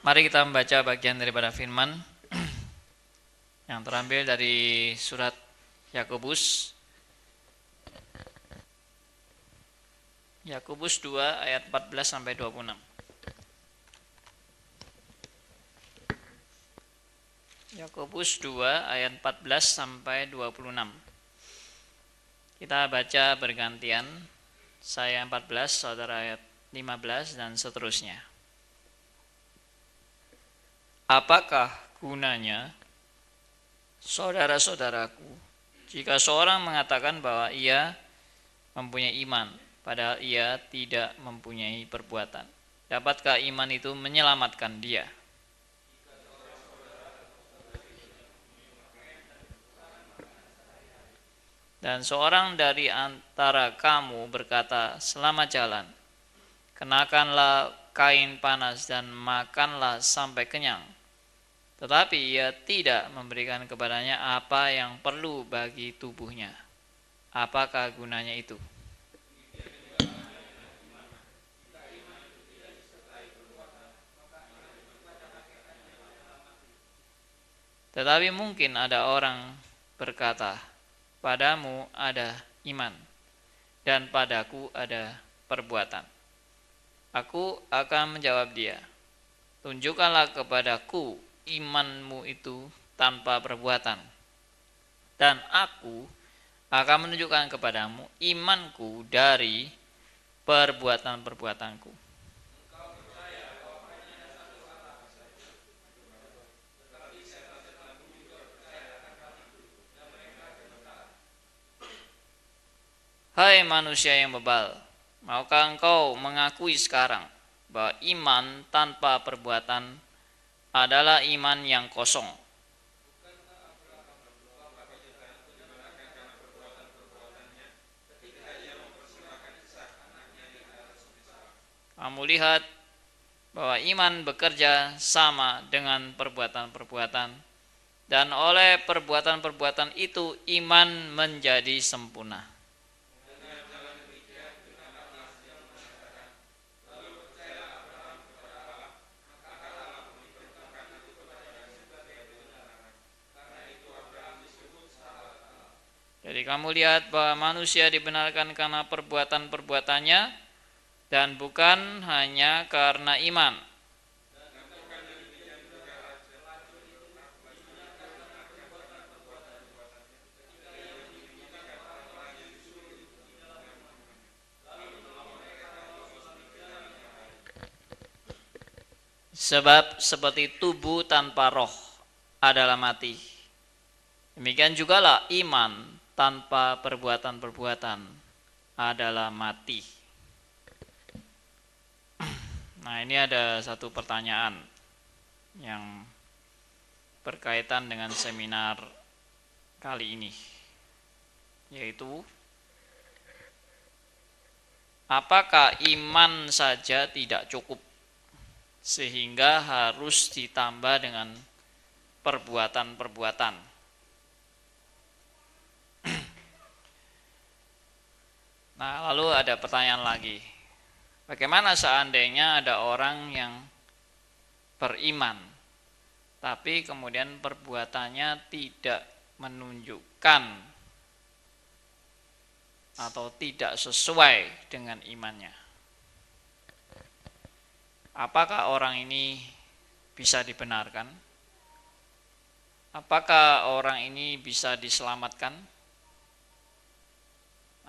Mari kita membaca bagian daripada firman yang terambil dari surat Yakobus Yakobus 2 ayat 14 sampai 26. Yakobus 2 ayat 14 sampai 26. Kita baca bergantian. Saya 14, saudara ayat 15 dan seterusnya. Apakah gunanya saudara-saudaraku jika seorang mengatakan bahwa ia mempunyai iman padahal ia tidak mempunyai perbuatan? Dapatkah iman itu menyelamatkan dia? Dan seorang dari antara kamu berkata, "Selamat jalan, kenakanlah kain panas dan makanlah sampai kenyang." Tetapi ia tidak memberikan kepadanya apa yang perlu bagi tubuhnya. Apakah gunanya itu? Tetapi mungkin ada orang berkata, padamu ada iman dan padaku ada perbuatan. Aku akan menjawab dia, tunjukkanlah kepadaku imanmu itu tanpa perbuatan. Dan aku akan menunjukkan kepadamu imanku dari perbuatan-perbuatanku. Hai manusia yang bebal, maukah engkau mengakui sekarang bahwa iman tanpa perbuatan adalah iman yang kosong? Kamu lihat bahwa iman bekerja sama dengan perbuatan-perbuatan dan oleh perbuatan-perbuatan itu iman menjadi sempurna. Jadi kamu lihat bahwa manusia dibenarkan karena perbuatan-perbuatannya dan bukan hanya karena iman. Sebab seperti tubuh tanpa roh adalah mati. Demikian jugalah iman tanpa perbuatan-perbuatan adalah mati. Nah, ini ada satu pertanyaan yang berkaitan dengan seminar kali ini, yaitu apakah iman saja tidak cukup sehingga harus ditambah dengan perbuatan-perbuatan? Nah, lalu ada pertanyaan lagi. Bagaimana seandainya ada orang yang beriman, tapi kemudian perbuatannya tidak menunjukkan atau tidak sesuai dengan imannya? Apakah orang ini bisa dibenarkan? Apakah orang ini bisa diselamatkan?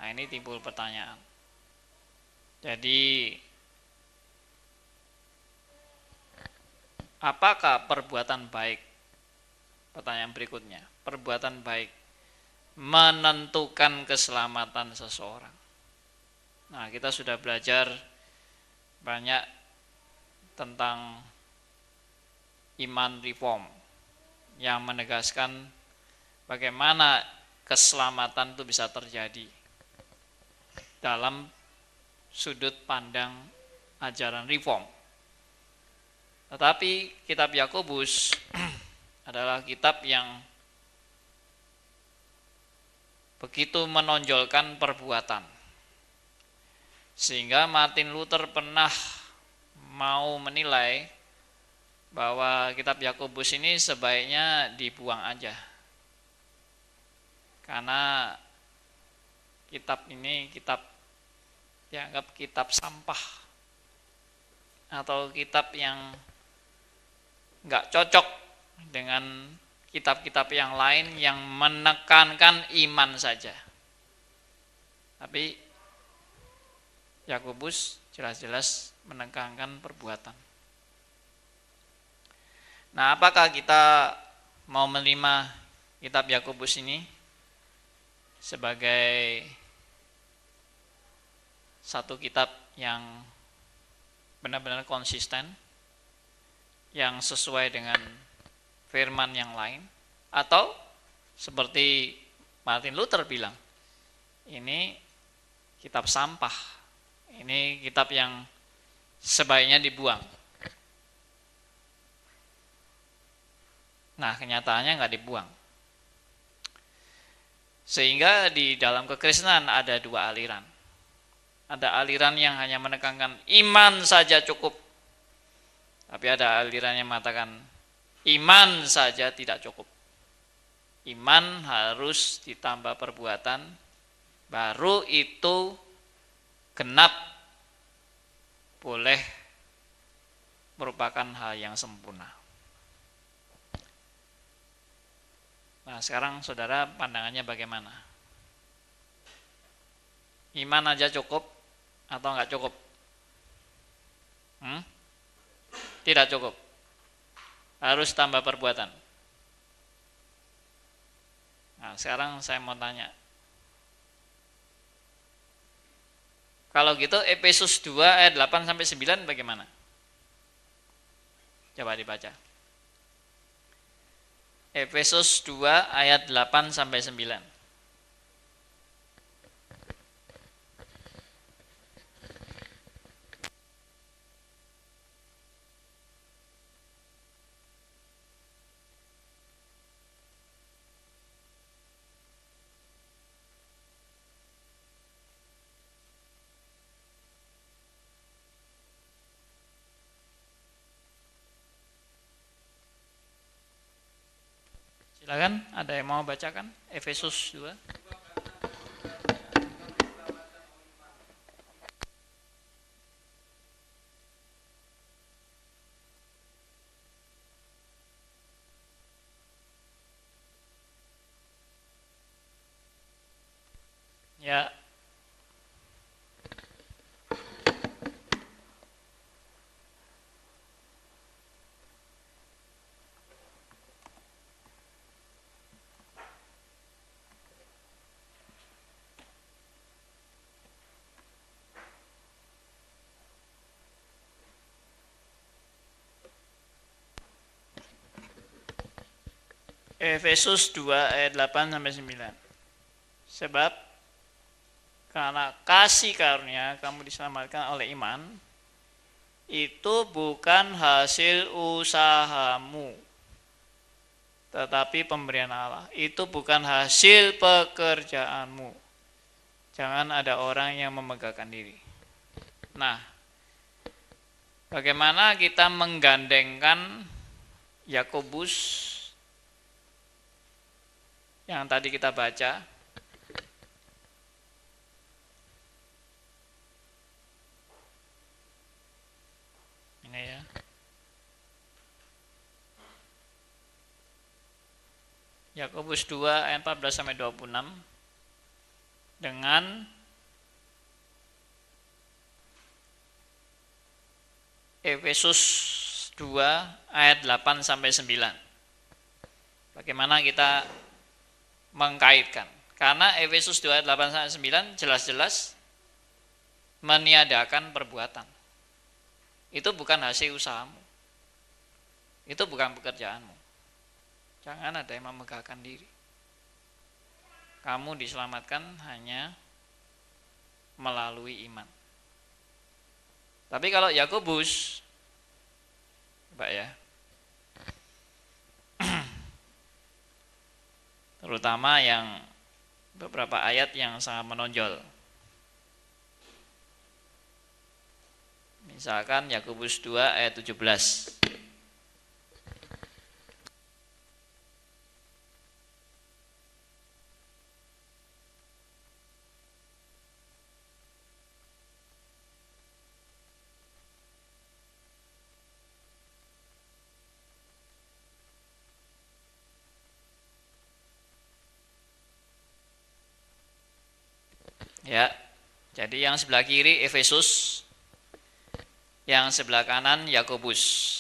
Nah ini timbul pertanyaan. Jadi apakah perbuatan baik? Pertanyaan berikutnya, perbuatan baik menentukan keselamatan seseorang. Nah, kita sudah belajar banyak tentang iman reform yang menegaskan bagaimana keselamatan itu bisa terjadi dalam sudut pandang ajaran reform. Tetapi kitab Yakobus adalah kitab yang begitu menonjolkan perbuatan. Sehingga Martin Luther pernah mau menilai bahwa kitab Yakobus ini sebaiknya dibuang aja. Karena kitab ini kitab dianggap kitab sampah atau kitab yang nggak cocok dengan kitab-kitab yang lain yang menekankan iman saja. Tapi Yakobus jelas-jelas menekankan perbuatan. Nah, apakah kita mau menerima kitab Yakobus ini sebagai satu kitab yang benar-benar konsisten, yang sesuai dengan firman yang lain, atau seperti Martin Luther bilang, ini kitab sampah, ini kitab yang sebaiknya dibuang. Nah, kenyataannya nggak dibuang. Sehingga di dalam kekristenan ada dua aliran. Ada aliran yang hanya menekankan iman saja cukup. Tapi ada aliran yang mengatakan iman saja tidak cukup. Iman harus ditambah perbuatan, baru itu genap boleh merupakan hal yang sempurna. Nah sekarang saudara pandangannya bagaimana? Iman aja cukup atau enggak cukup? Hmm? Tidak cukup. Harus tambah perbuatan. Nah sekarang saya mau tanya. Kalau gitu Efesus 2 ayat 8 sampai 9 bagaimana? Coba dibaca. Efesus 2 ayat 8 sampai 9. Silakan, ada yang mau bacakan? Efesus 2. Ya, Efesus 2 ayat 8 sampai 9. Sebab karena kasih karunia kamu diselamatkan oleh iman itu bukan hasil usahamu tetapi pemberian Allah. Itu bukan hasil pekerjaanmu. Jangan ada orang yang memegahkan diri. Nah, bagaimana kita menggandengkan Yakobus yang tadi kita baca. Ini ya. Yakobus 2 ayat 14 sampai 26 dengan Efesus 2 ayat 8 sampai 9. Bagaimana kita mengkaitkan. Karena Efesus 2 ayat 8 9 jelas-jelas meniadakan perbuatan. Itu bukan hasil usahamu. Itu bukan pekerjaanmu. Jangan ada yang memegahkan diri. Kamu diselamatkan hanya melalui iman. Tapi kalau Yakobus, Pak ya, terutama yang beberapa ayat yang sangat menonjol. Misalkan Yakobus 2 ayat 17. Ya. Jadi yang sebelah kiri Efesus, yang sebelah kanan Yakobus.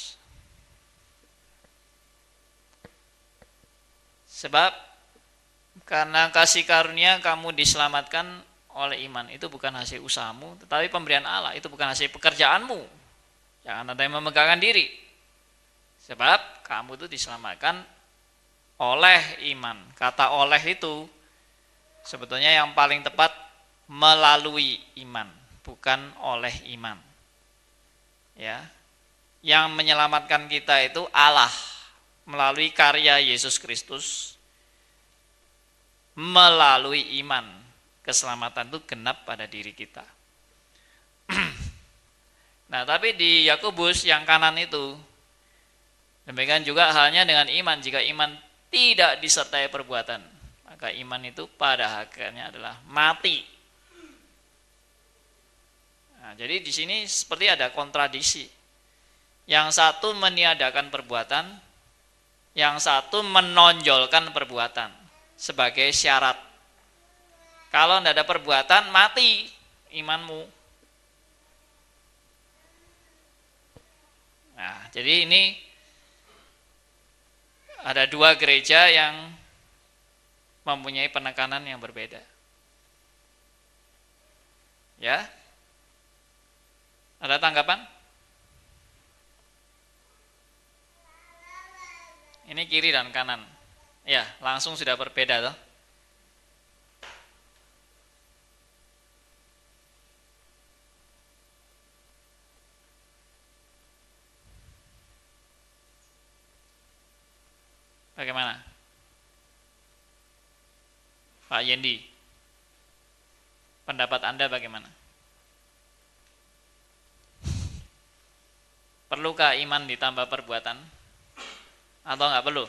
Sebab karena kasih karunia kamu diselamatkan oleh iman. Itu bukan hasil usahamu, tetapi pemberian Allah. Itu bukan hasil pekerjaanmu. Jangan ada yang memegangkan diri. Sebab kamu itu diselamatkan oleh iman. Kata oleh itu sebetulnya yang paling tepat melalui iman, bukan oleh iman. Ya. Yang menyelamatkan kita itu Allah melalui karya Yesus Kristus melalui iman. Keselamatan itu genap pada diri kita. nah, tapi di Yakobus yang kanan itu demikian juga halnya dengan iman. Jika iman tidak disertai perbuatan, maka iman itu pada akhirnya adalah mati. Nah, jadi di sini seperti ada kontradiksi. Yang satu meniadakan perbuatan, yang satu menonjolkan perbuatan sebagai syarat. Kalau tidak ada perbuatan, mati imanmu. Nah, jadi ini ada dua gereja yang mempunyai penekanan yang berbeda. Ya? Ada tanggapan? Ini kiri dan kanan. Ya, langsung sudah berbeda toh. Bagaimana? Pak Yendi, pendapat Anda bagaimana? Perlukah iman ditambah perbuatan? Atau nggak perlu?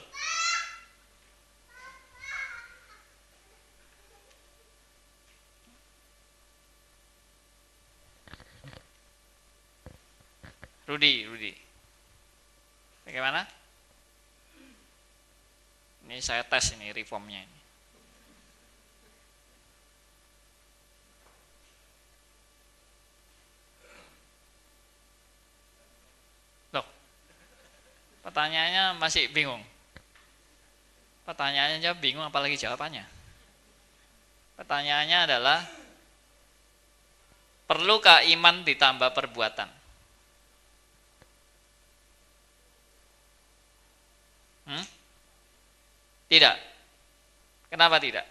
Rudi, Rudi. Bagaimana? Ini saya tes ini reformnya ini. Pertanyaannya masih bingung. Pertanyaannya bingung apalagi jawabannya. Pertanyaannya adalah perlukah iman ditambah perbuatan? Hmm? Tidak. Kenapa tidak?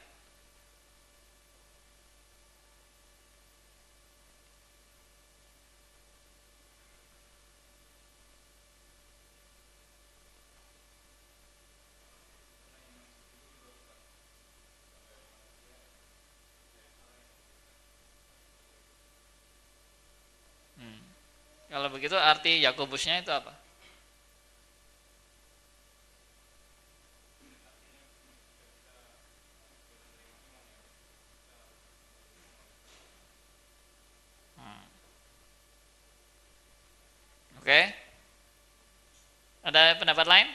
Kalau begitu arti Yakobusnya itu apa? Hmm. Oke. Ada pendapat lain?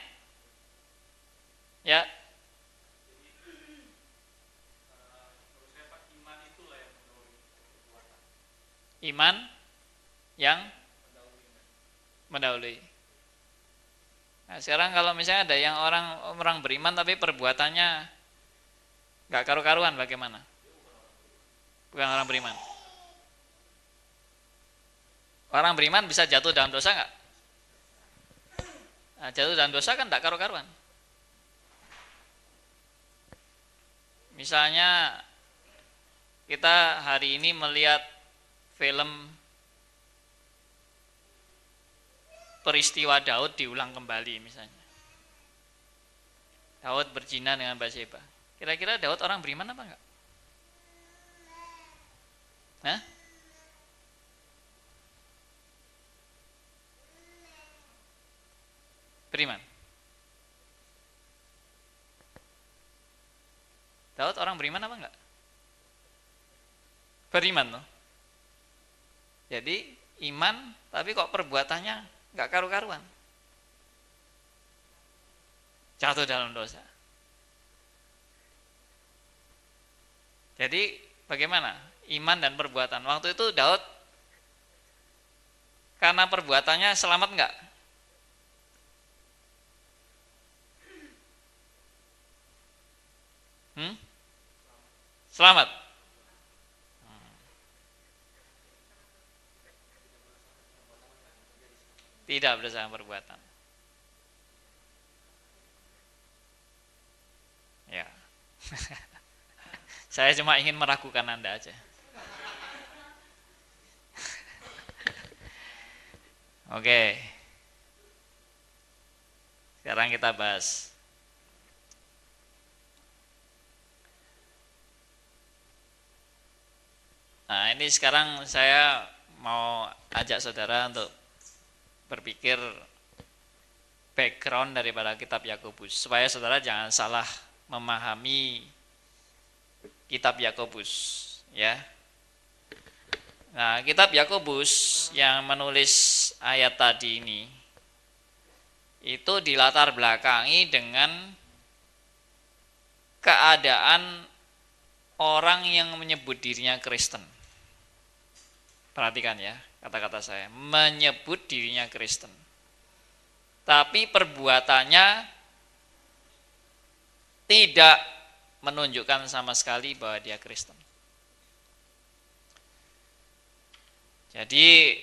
Ya. Iman yang mendahului. Nah, sekarang kalau misalnya ada yang orang orang beriman tapi perbuatannya nggak karu-karuan bagaimana? Bukan orang beriman. Orang beriman bisa jatuh dalam dosa nggak? Nah, jatuh dalam dosa kan tak karu-karuan. Misalnya kita hari ini melihat film peristiwa Daud diulang kembali misalnya. Daud berzina dengan Bathsheba. Kira-kira Daud orang beriman apa enggak? Hah? Beriman. Daud orang beriman apa enggak? Beriman loh. Jadi iman tapi kok perbuatannya nggak karu-karuan. Jatuh dalam dosa. Jadi bagaimana? iman dan perbuatan. Waktu itu Daud karena perbuatannya selamat enggak? Hmm? Selamat. Tidak berdasarkan perbuatan. Ya. Saya cuma ingin meragukan Anda aja. Oke. Sekarang kita bahas Nah, ini sekarang saya mau ajak saudara untuk berpikir background daripada kitab Yakobus supaya saudara jangan salah memahami kitab Yakobus ya. Nah, kitab Yakobus yang menulis ayat tadi ini itu dilatar belakangi dengan keadaan orang yang menyebut dirinya Kristen. Perhatikan ya kata-kata saya, menyebut dirinya Kristen. Tapi perbuatannya tidak menunjukkan sama sekali bahwa dia Kristen. Jadi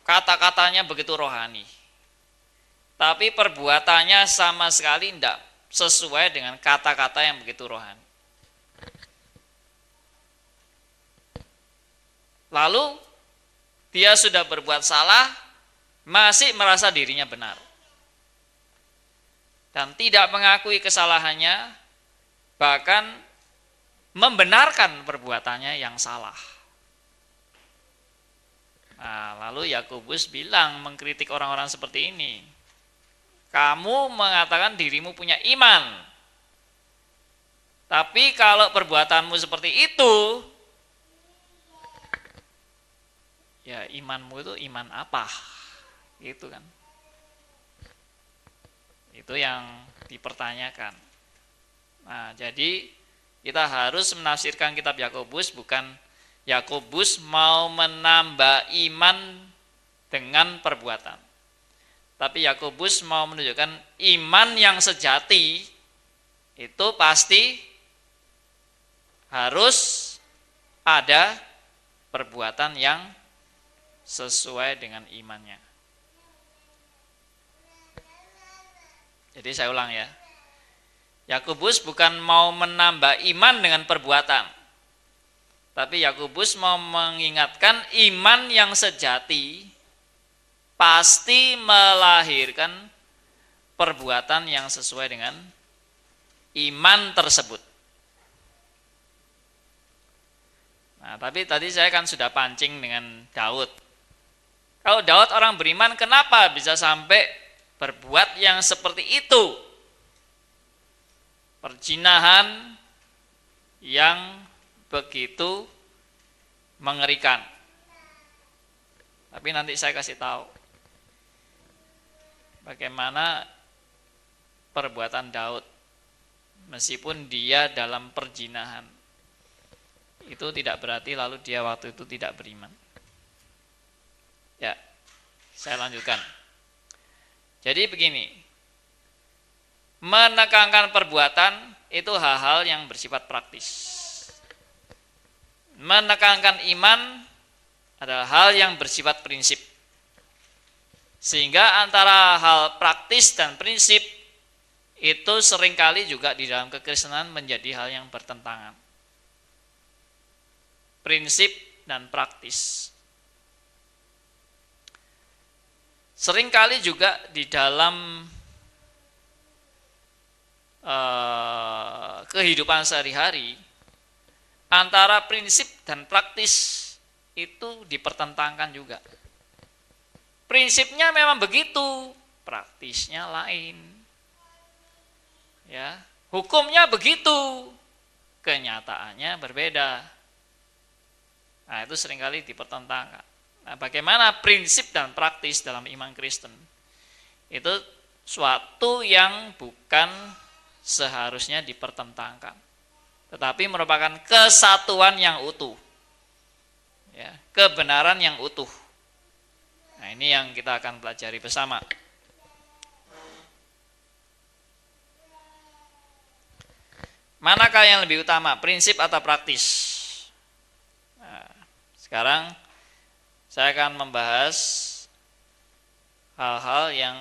kata-katanya begitu rohani. Tapi perbuatannya sama sekali tidak sesuai dengan kata-kata yang begitu rohani. Lalu dia sudah berbuat salah, masih merasa dirinya benar. Dan tidak mengakui kesalahannya, bahkan membenarkan perbuatannya yang salah. Nah, lalu Yakobus bilang mengkritik orang-orang seperti ini. Kamu mengatakan dirimu punya iman. Tapi kalau perbuatanmu seperti itu, ya imanmu itu iman apa gitu kan. Itu yang dipertanyakan. Nah jadi kita harus menafsirkan kitab Yakobus bukan Yakobus mau menambah iman dengan perbuatan. Tapi Yakobus mau menunjukkan iman yang sejati itu pasti harus ada perbuatan yang sesuai dengan imannya. Jadi saya ulang ya. Yakobus bukan mau menambah iman dengan perbuatan. Tapi Yakobus mau mengingatkan iman yang sejati pasti melahirkan perbuatan yang sesuai dengan iman tersebut. Nah, tapi tadi saya kan sudah pancing dengan Daud. Kalau Daud orang beriman, kenapa bisa sampai berbuat yang seperti itu? Perjinahan yang begitu mengerikan. Tapi nanti saya kasih tahu bagaimana perbuatan Daud meskipun dia dalam perjinahan. Itu tidak berarti lalu dia waktu itu tidak beriman. Ya, saya lanjutkan. Jadi begini, menekankan perbuatan itu hal-hal yang bersifat praktis. Menekankan iman adalah hal yang bersifat prinsip. Sehingga antara hal praktis dan prinsip itu sering kali juga di dalam kekristenan menjadi hal yang bertentangan. Prinsip dan praktis. Seringkali juga di dalam uh, kehidupan sehari-hari antara prinsip dan praktis itu dipertentangkan juga. Prinsipnya memang begitu, praktisnya lain. Ya, hukumnya begitu, kenyataannya berbeda. Nah, itu sering kali dipertentangkan. Nah, bagaimana prinsip dan praktis dalam iman Kristen? Itu suatu yang bukan seharusnya dipertentangkan. tetapi merupakan kesatuan yang utuh. Ya, kebenaran yang utuh. Nah, ini yang kita akan pelajari bersama. Manakah yang lebih utama, prinsip atau praktis? Nah, sekarang saya akan membahas hal-hal yang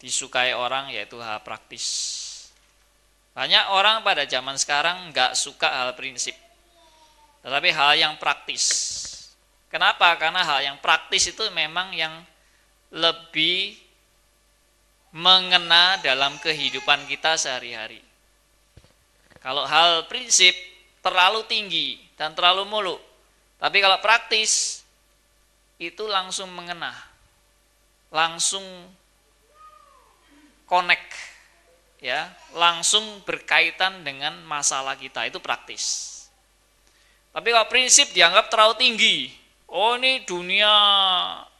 disukai orang yaitu hal praktis. Banyak orang pada zaman sekarang nggak suka hal prinsip, tetapi hal yang praktis. Kenapa? Karena hal yang praktis itu memang yang lebih mengena dalam kehidupan kita sehari-hari. Kalau hal prinsip terlalu tinggi dan terlalu muluk, tapi kalau praktis itu langsung mengena, langsung connect ya, langsung berkaitan dengan masalah kita itu praktis. Tapi kalau prinsip dianggap terlalu tinggi, oh ini dunia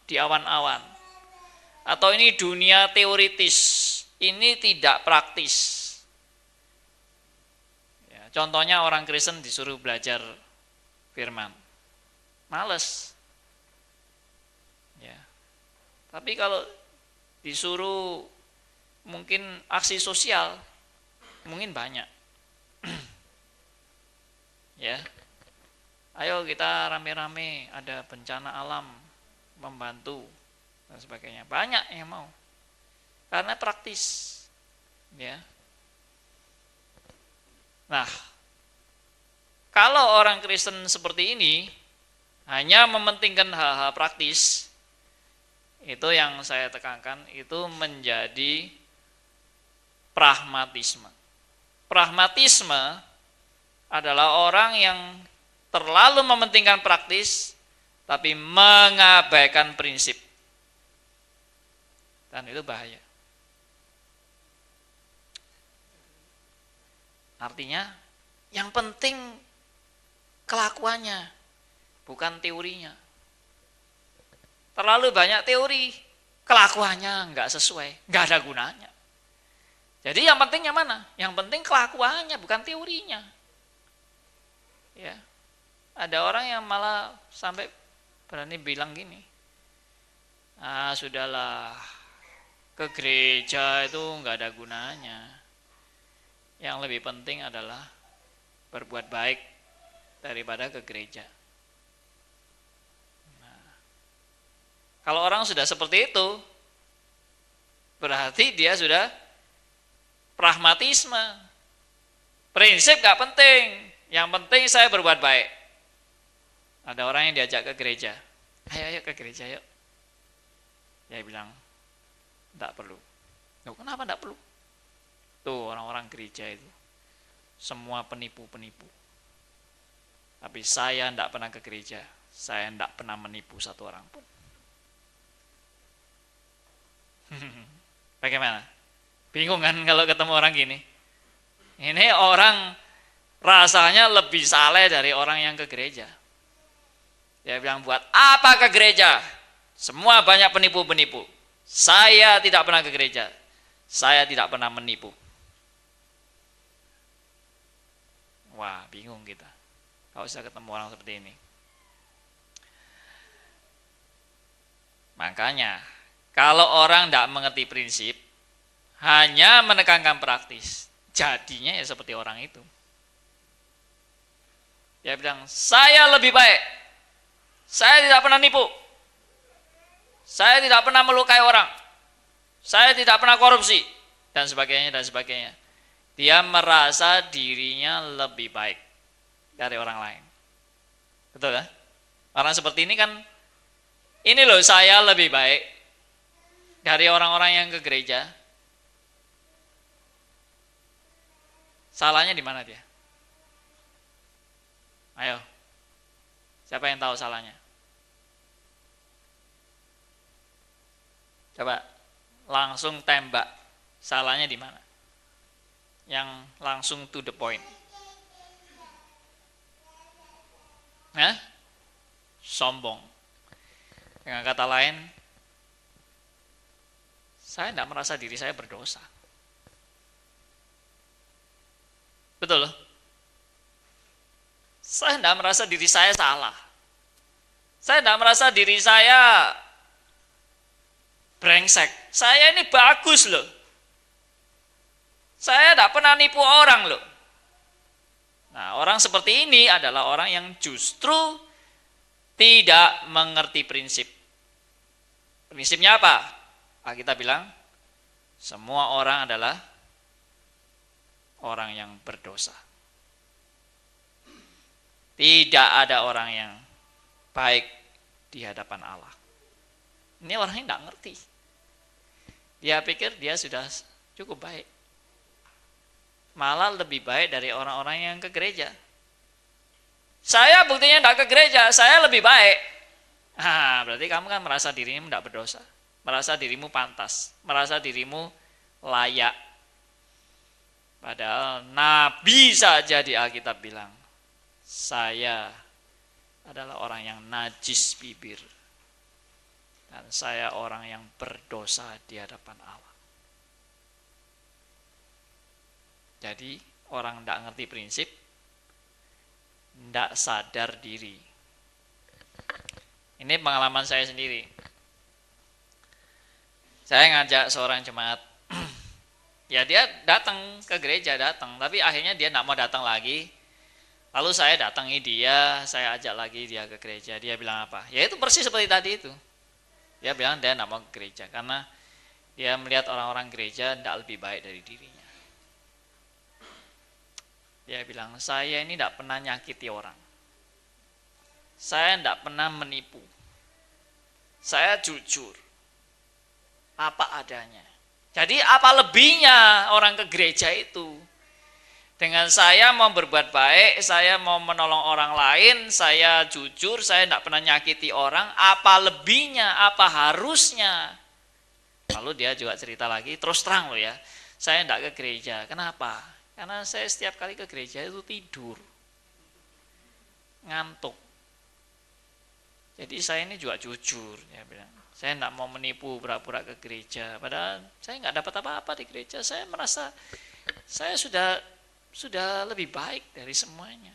di awan-awan, atau ini dunia teoritis, ini tidak praktis. Ya, contohnya orang Kristen disuruh belajar firman, males. Ya. Tapi kalau disuruh mungkin aksi sosial mungkin banyak. Ya. Ayo kita rame-rame ada bencana alam membantu dan sebagainya. Banyak yang mau. Karena praktis. Ya. Nah kalau orang Kristen seperti ini hanya mementingkan hal-hal praktis itu yang saya tekankan itu menjadi pragmatisme. Pragmatisme adalah orang yang terlalu mementingkan praktis tapi mengabaikan prinsip. Dan itu bahaya. Artinya yang penting kelakuannya, bukan teorinya. Terlalu banyak teori, kelakuannya nggak sesuai, nggak ada gunanya. Jadi yang penting yang mana? Yang penting kelakuannya, bukan teorinya. Ya. Ada orang yang malah sampai berani bilang gini. Ah, sudahlah. Ke gereja itu nggak ada gunanya. Yang lebih penting adalah berbuat baik daripada ke gereja. Kalau orang sudah seperti itu, berarti dia sudah pragmatisme. Prinsip gak penting, yang penting saya berbuat baik. Ada orang yang diajak ke gereja, ayo ayo ke gereja yuk. Dia bilang, tidak perlu. Loh, kenapa tidak perlu? Tuh orang-orang gereja itu, semua penipu-penipu. Tapi saya tidak pernah ke gereja, saya tidak pernah menipu satu orang pun. Bagaimana? Bingung kan kalau ketemu orang gini? Ini orang rasanya lebih saleh dari orang yang ke gereja. Dia bilang buat apa ke gereja? Semua banyak penipu-penipu. Saya tidak pernah ke gereja. Saya tidak pernah menipu. Wah, bingung kita. Kalau bisa ketemu orang seperti ini. Makanya, kalau orang tidak mengerti prinsip, hanya menekankan praktis, jadinya ya seperti orang itu. Dia bilang, saya lebih baik. Saya tidak pernah nipu. Saya tidak pernah melukai orang. Saya tidak pernah korupsi. Dan sebagainya, dan sebagainya. Dia merasa dirinya lebih baik dari orang lain. Betul kan? Orang seperti ini kan, ini loh saya lebih baik dari orang-orang yang ke gereja, Salahnya di mana dia? Ayo. Siapa yang tahu salahnya? Coba langsung tembak. Salahnya di mana? Yang langsung to the point. Hah? Sombong. Dengan kata lain, saya tidak merasa diri saya berdosa. Betul loh. Saya tidak merasa diri saya salah. Saya tidak merasa diri saya brengsek. Saya ini bagus loh. Saya tidak pernah nipu orang loh. Nah, orang seperti ini adalah orang yang justru tidak mengerti prinsip. Prinsipnya apa? Ah, kita bilang, semua orang adalah orang yang berdosa. Tidak ada orang yang baik di hadapan Allah. Ini orang yang tidak ngerti. Dia pikir dia sudah cukup baik. Malah lebih baik dari orang-orang yang ke gereja. Saya buktinya tidak ke gereja, saya lebih baik. Nah, berarti kamu kan merasa dirimu tidak berdosa. Merasa dirimu pantas. Merasa dirimu layak. Padahal Nabi saja di Alkitab bilang, saya adalah orang yang najis bibir dan saya orang yang berdosa di hadapan Allah. Jadi orang tidak ngerti prinsip, tidak sadar diri. Ini pengalaman saya sendiri. Saya ngajak seorang jemaat, ya dia datang ke gereja datang, tapi akhirnya dia tidak mau datang lagi. Lalu saya datangi dia, saya ajak lagi dia ke gereja. Dia bilang apa? Ya itu persis seperti tadi itu. Dia bilang dia tidak mau ke gereja karena dia melihat orang-orang gereja tidak lebih baik dari dirinya. Dia bilang, saya ini tidak pernah nyakiti orang. Saya tidak pernah menipu. Saya jujur. Apa adanya. Jadi apa lebihnya orang ke gereja itu? Dengan saya mau berbuat baik, saya mau menolong orang lain, saya jujur, saya tidak pernah nyakiti orang, apa lebihnya, apa harusnya? Lalu dia juga cerita lagi, terus terang loh ya, saya tidak ke gereja. Kenapa? Karena saya setiap kali ke gereja itu tidur, ngantuk. Jadi saya ini juga jujur, dia bilang. Saya tidak mau menipu pura-pura ke gereja. Padahal saya nggak dapat apa-apa di gereja. Saya merasa saya sudah sudah lebih baik dari semuanya.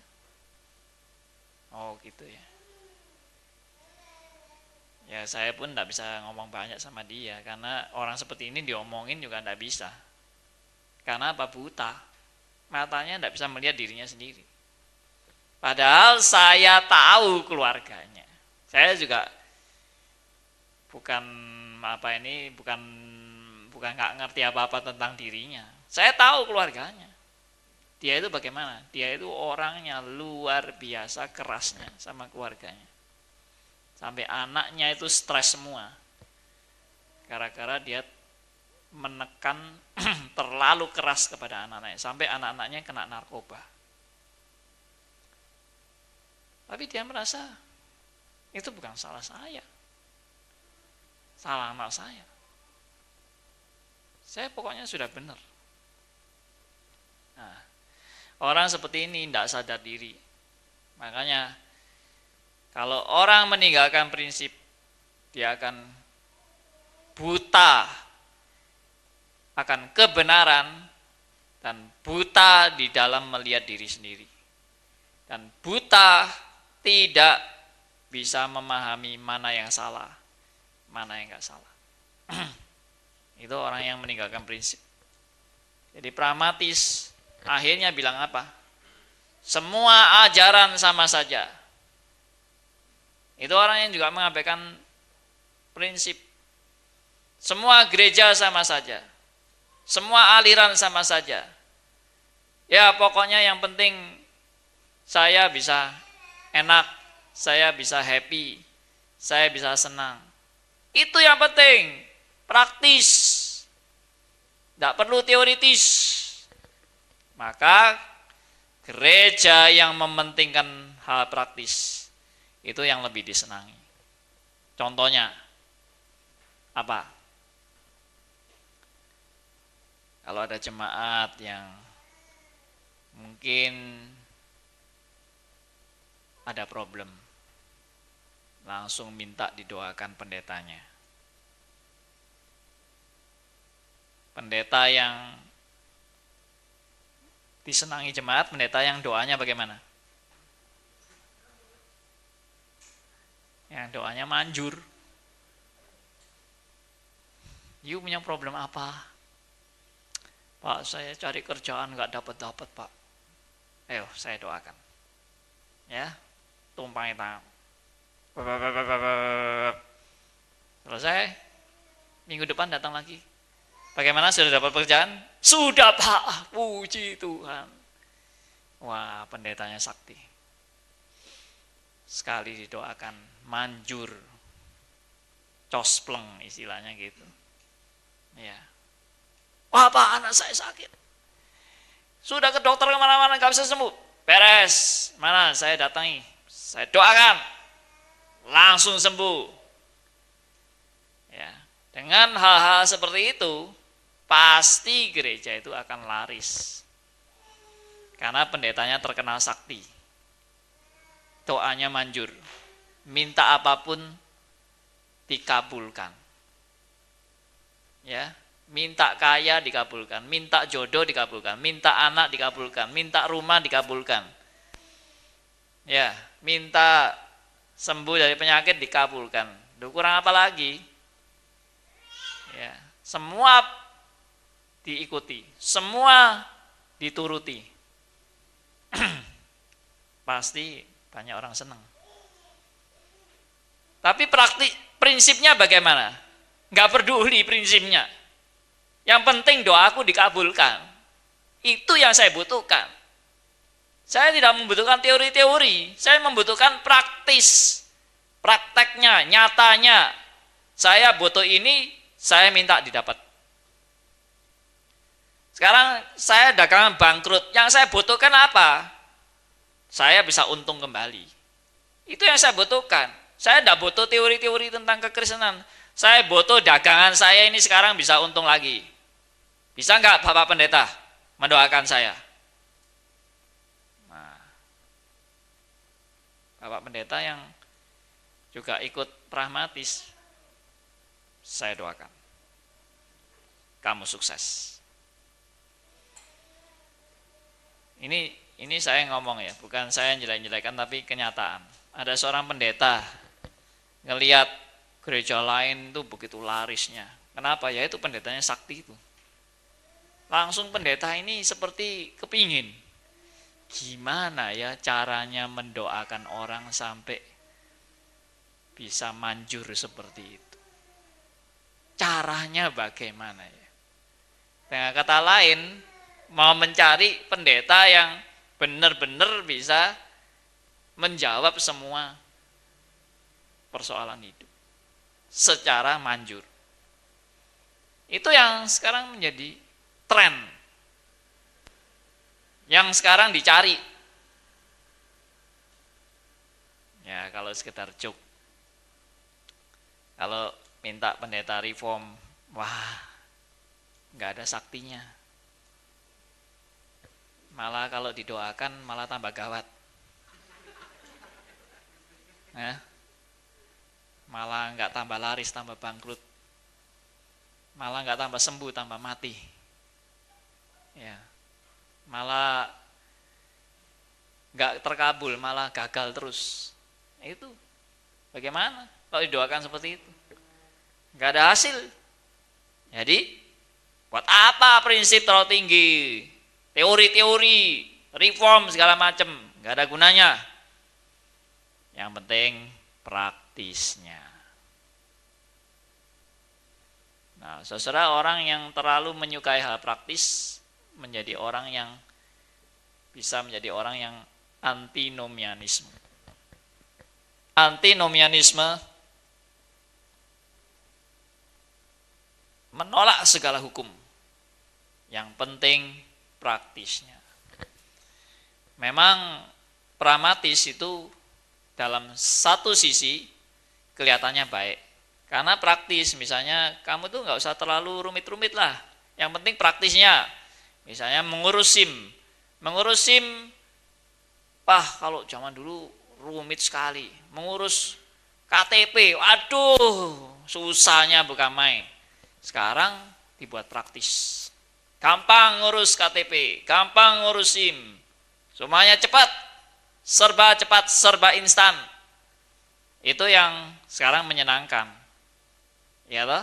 Oh gitu ya. Ya saya pun tidak bisa ngomong banyak sama dia karena orang seperti ini diomongin juga tidak bisa. Karena apa buta, matanya tidak bisa melihat dirinya sendiri. Padahal saya tahu keluarganya. Saya juga bukan apa ini bukan bukan nggak ngerti apa-apa tentang dirinya. Saya tahu keluarganya. Dia itu bagaimana? Dia itu orangnya luar biasa kerasnya sama keluarganya. Sampai anaknya itu stres semua. Gara-gara dia menekan terlalu keras kepada anak-anaknya. Sampai anak-anaknya kena narkoba. Tapi dia merasa itu bukan salah saya. Salah anak saya. Saya pokoknya sudah benar. Nah, Orang seperti ini tidak sadar diri. Makanya kalau orang meninggalkan prinsip, dia akan buta akan kebenaran dan buta di dalam melihat diri sendiri. Dan buta tidak bisa memahami mana yang salah, mana yang nggak salah. Itu orang yang meninggalkan prinsip. Jadi pragmatis Akhirnya bilang apa? Semua ajaran sama saja. Itu orang yang juga mengabaikan prinsip. Semua gereja sama saja. Semua aliran sama saja. Ya pokoknya yang penting saya bisa enak, saya bisa happy, saya bisa senang. Itu yang penting, praktis. Tidak perlu teoritis. Maka gereja yang mementingkan hal praktis itu yang lebih disenangi. Contohnya apa? Kalau ada jemaat yang mungkin ada problem, langsung minta didoakan pendetanya. Pendeta yang disenangi jemaat, pendeta yang doanya bagaimana? Yang doanya manjur. You punya problem apa? Pak, saya cari kerjaan nggak dapat dapat Pak. Ayo, saya doakan. Ya, tumpangi tangan. Selesai. Minggu depan datang lagi. Bagaimana sudah dapat pekerjaan? Sudah Pak, puji Tuhan. Wah, pendetanya sakti. Sekali didoakan, manjur. Cospleng istilahnya gitu. Ya. Wah Pak, anak saya sakit. Sudah ke dokter ke mana-mana, nggak bisa sembuh. Beres. Mana saya datangi. Saya doakan. Langsung sembuh. Ya. Dengan hal-hal seperti itu, pasti gereja itu akan laris. Karena pendetanya terkenal sakti. Doanya manjur. Minta apa pun dikabulkan. Ya, minta kaya dikabulkan, minta jodoh dikabulkan, minta anak dikabulkan, minta rumah dikabulkan. Ya, minta sembuh dari penyakit dikabulkan. Duh, kurang apa lagi? Ya, semua diikuti, semua dituruti. Pasti banyak orang senang. Tapi praktik prinsipnya bagaimana? Nggak peduli prinsipnya. Yang penting doaku dikabulkan. Itu yang saya butuhkan. Saya tidak membutuhkan teori-teori, saya membutuhkan praktis. Prakteknya, nyatanya. Saya butuh ini, saya minta didapat. Sekarang saya dagangan bangkrut, yang saya butuhkan apa? Saya bisa untung kembali. Itu yang saya butuhkan. Saya tidak butuh teori-teori tentang kekristenan. Saya butuh dagangan saya ini sekarang bisa untung lagi. Bisa enggak Bapak Pendeta mendoakan saya? Bapak Pendeta yang juga ikut pragmatis, saya doakan. Kamu sukses. Ini ini saya ngomong ya, bukan saya jelek-jelekan tapi kenyataan. Ada seorang pendeta ngelihat gereja lain tuh begitu larisnya. Kenapa? Ya itu pendetanya sakti itu. Langsung pendeta ini seperti kepingin. Gimana ya caranya mendoakan orang sampai bisa manjur seperti itu. Caranya bagaimana ya? Dengan kata lain, mau mencari pendeta yang benar-benar bisa menjawab semua persoalan hidup secara manjur. Itu yang sekarang menjadi tren yang sekarang dicari. Ya, kalau sekitar cuk. Kalau minta pendeta reform, wah, nggak ada saktinya. Malah kalau didoakan malah tambah gawat. Ya. Malah nggak tambah laris, tambah bangkrut. Malah nggak tambah sembuh, tambah mati ya malah nggak terkabul malah gagal terus. Itu. Bagaimana? Kalau didoakan seperti itu? Nggak ada hasil. Jadi buat apa prinsip terlalu tinggi? Teori-teori reform segala macam nggak ada gunanya. Yang penting praktisnya. Nah, saudara orang yang terlalu menyukai hal praktis menjadi orang yang bisa menjadi orang yang antinomianisme. Antinomianisme menolak segala hukum. Yang penting praktisnya. Memang pragmatis itu dalam satu sisi kelihatannya baik. Karena praktis, misalnya kamu tuh nggak usah terlalu rumit-rumit lah. Yang penting praktisnya. Misalnya mengurus SIM. Mengurus SIM, pah kalau zaman dulu rumit sekali. Mengurus KTP, waduh susahnya bukan main. Sekarang dibuat praktis. gampang ngurus KTP, gampang ngurus SIM. Semuanya cepat, serba cepat, serba instan. Itu yang sekarang menyenangkan. Ya toh?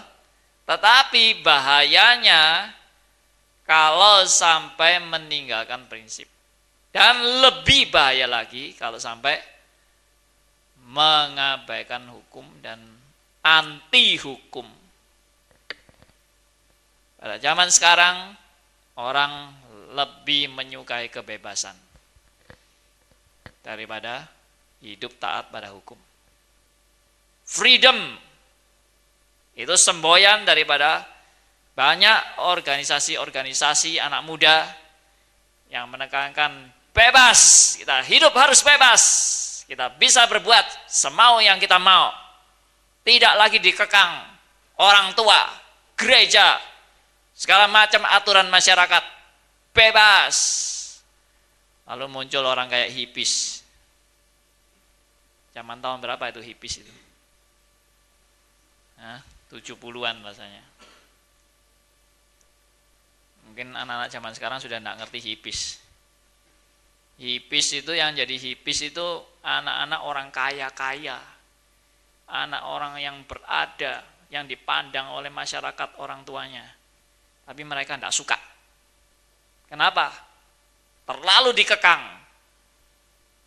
Tetapi bahayanya kalau sampai meninggalkan prinsip. Dan lebih bahaya lagi kalau sampai mengabaikan hukum dan anti hukum. Pada zaman sekarang orang lebih menyukai kebebasan daripada hidup taat pada hukum. Freedom itu semboyan daripada banyak organisasi-organisasi anak muda yang menekankan bebas, kita hidup harus bebas. Kita bisa berbuat semau yang kita mau. Tidak lagi dikekang orang tua, gereja, segala macam aturan masyarakat. Bebas. Lalu muncul orang kayak hipis. Zaman tahun berapa itu hipis itu? Nah, 70-an rasanya. Mungkin anak-anak zaman sekarang sudah tidak ngerti hipis. Hipis itu yang jadi hipis itu anak-anak orang kaya-kaya. Anak orang yang berada, yang dipandang oleh masyarakat orang tuanya. Tapi mereka tidak suka. Kenapa? Terlalu dikekang.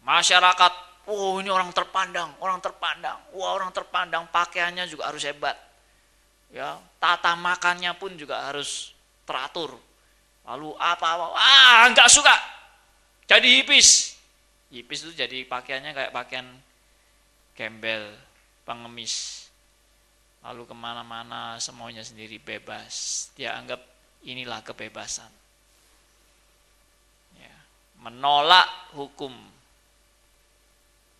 Masyarakat, oh ini orang terpandang, orang terpandang. Wah orang terpandang, pakaiannya juga harus hebat. Ya, tata makannya pun juga harus teratur. Lalu apa-apa, ah nggak suka, jadi hipis. Hipis itu jadi pakaiannya kayak pakaian gembel, pengemis. Lalu ke mana-mana semuanya sendiri bebas. Dia anggap inilah kebebasan. Ya. Menolak hukum.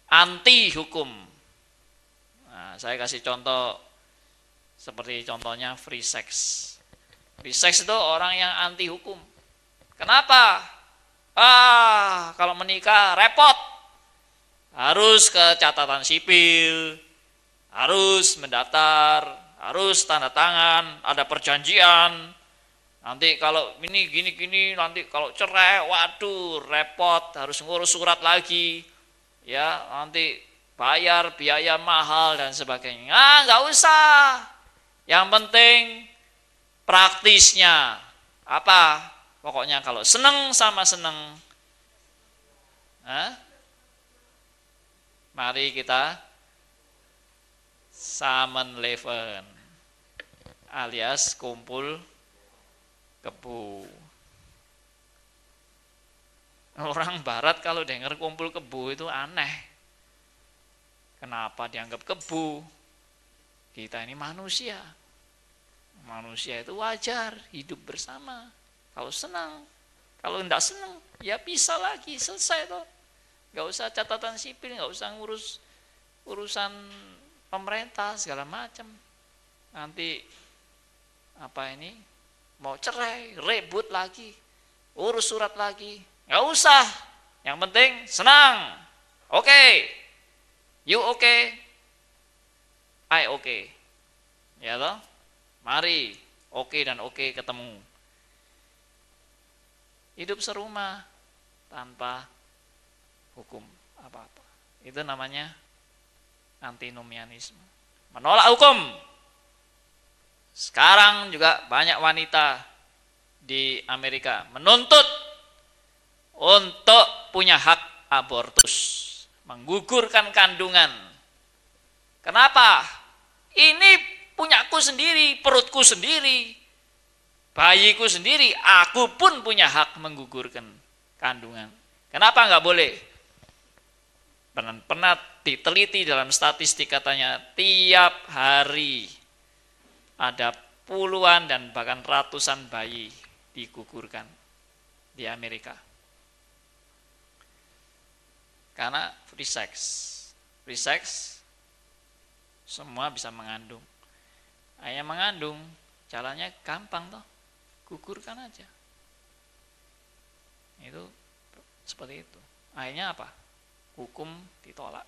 Anti hukum. Nah, saya kasih contoh seperti contohnya free sex. Free sex itu orang yang anti hukum. Kenapa? Ah, kalau menikah repot. Harus ke catatan sipil, harus mendaftar, harus tanda tangan, ada perjanjian. Nanti kalau ini gini-gini, nanti kalau cerai, waduh repot, harus ngurus surat lagi. Ya, nanti bayar biaya mahal dan sebagainya. Ah, nggak usah. Yang penting praktisnya. Apa? Pokoknya kalau seneng sama seneng, Hah? mari kita samen leven alias kumpul kebu. Orang barat kalau dengar kumpul kebu itu aneh. Kenapa dianggap kebu? Kita ini manusia. Manusia itu wajar hidup bersama. Kalau senang, kalau tidak senang, ya bisa lagi, selesai toh. Gak usah catatan sipil, gak usah ngurus urusan pemerintah segala macam. Nanti apa ini mau cerai, rebut lagi, urus surat lagi, gak usah. Yang penting senang. Oke, okay. you oke, okay, I oke, okay. ya toh. Mari, oke okay dan oke okay ketemu hidup serumah tanpa hukum apa-apa. Itu namanya antinomianisme. Menolak hukum. Sekarang juga banyak wanita di Amerika menuntut untuk punya hak abortus, menggugurkan kandungan. Kenapa? Ini punyaku sendiri, perutku sendiri, bayiku sendiri, aku pun punya hak menggugurkan kandungan. Kenapa nggak boleh? Pernah, pernah diteliti dalam statistik katanya tiap hari ada puluhan dan bahkan ratusan bayi digugurkan di Amerika. Karena free sex. Free sex semua bisa mengandung. Hanya mengandung, jalannya gampang toh. Gugurkan aja. Itu seperti itu. Akhirnya apa? Hukum ditolak.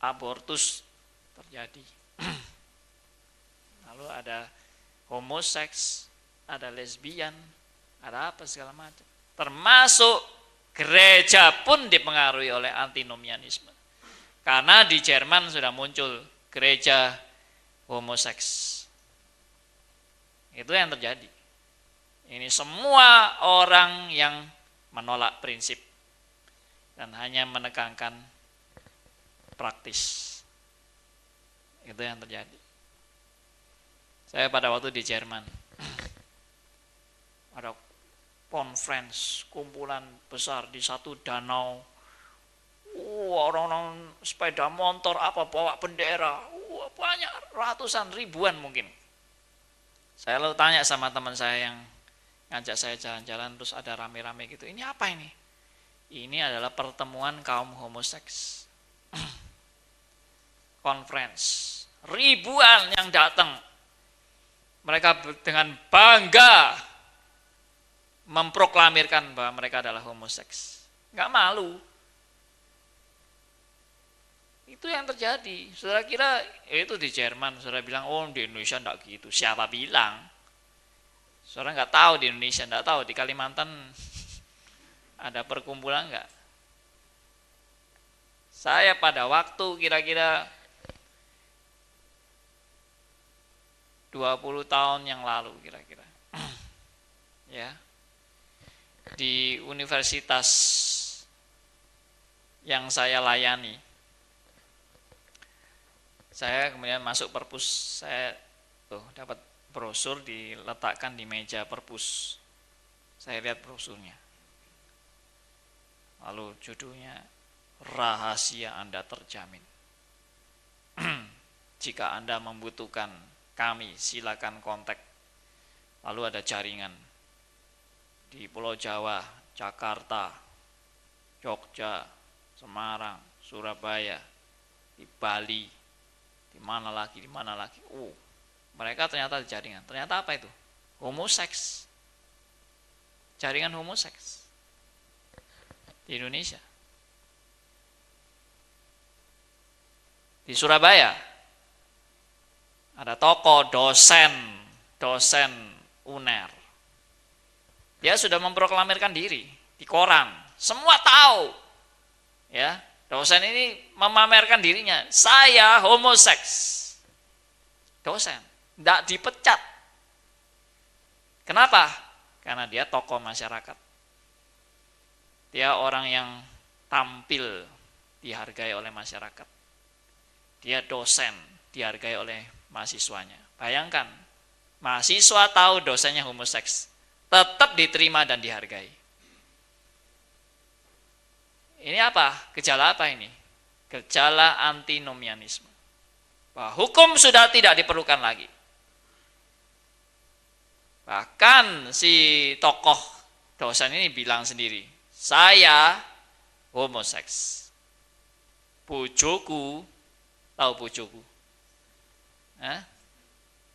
Abortus terjadi. Lalu ada homoseks ada lesbian, ada apa segala macam. Termasuk gereja pun dipengaruhi oleh antinomianisme. Karena di Jerman sudah muncul gereja homoseks. Itu yang terjadi. Ini semua orang yang menolak prinsip dan hanya menekankan praktis. Itu yang terjadi. Saya pada waktu di Jerman ada conference, kumpulan besar di satu danau. orang-orang sepeda motor apa bawa bendera, Banyak ratusan ribuan mungkin. Saya lalu tanya sama teman saya yang ngajak saya jalan-jalan terus ada rame-rame gitu. Ini apa ini? Ini adalah pertemuan kaum homoseks. Conference. Ribuan yang datang. Mereka dengan bangga memproklamirkan bahwa mereka adalah homoseks. Nggak malu. Itu yang terjadi. Saudara kira ya itu di Jerman, saudara bilang, oh di Indonesia enggak gitu. Siapa bilang? Saudara nggak tahu di Indonesia, enggak tahu di Kalimantan ada perkumpulan enggak? Saya pada waktu kira-kira 20 tahun yang lalu kira-kira. ya. Di universitas yang saya layani saya kemudian masuk perpus saya tuh dapat brosur diletakkan di meja perpus. Saya lihat brosurnya. Lalu judulnya rahasia anda terjamin. Jika anda membutuhkan kami silakan kontak. Lalu ada jaringan. Di Pulau Jawa Jakarta Jogja Semarang Surabaya di Bali di mana lagi, di mana lagi. Oh, mereka ternyata di jaringan. Ternyata apa itu? Homoseks. Jaringan homoseks. Di Indonesia. Di Surabaya. Ada toko dosen, dosen UNER. Dia sudah memproklamirkan diri di koran. Semua tahu. Ya, Dosen ini memamerkan dirinya, saya homoseks. Dosen, tidak dipecat. Kenapa? Karena dia tokoh masyarakat. Dia orang yang tampil dihargai oleh masyarakat. Dia dosen dihargai oleh mahasiswanya. Bayangkan, mahasiswa tahu dosennya homoseks, tetap diterima dan dihargai. Ini apa? Gejala apa ini? Gejala antinomianisme. Bahwa hukum sudah tidak diperlukan lagi. Bahkan si tokoh dosen ini bilang sendiri, saya homoseks. Pujuku, tahu pujuku? Hah?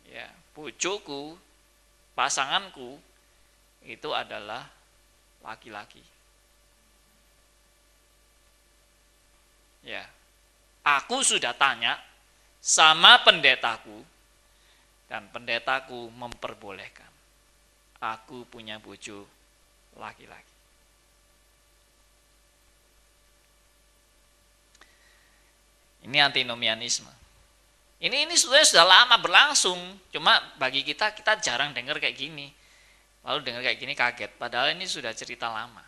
Ya, pujuku, pasanganku itu adalah laki-laki. Ya. Aku sudah tanya sama pendetaku dan pendetaku memperbolehkan. Aku punya bojo laki-laki. Ini antinomianisme. Ini ini sudah sudah lama berlangsung, cuma bagi kita kita jarang dengar kayak gini. Lalu dengar kayak gini kaget, padahal ini sudah cerita lama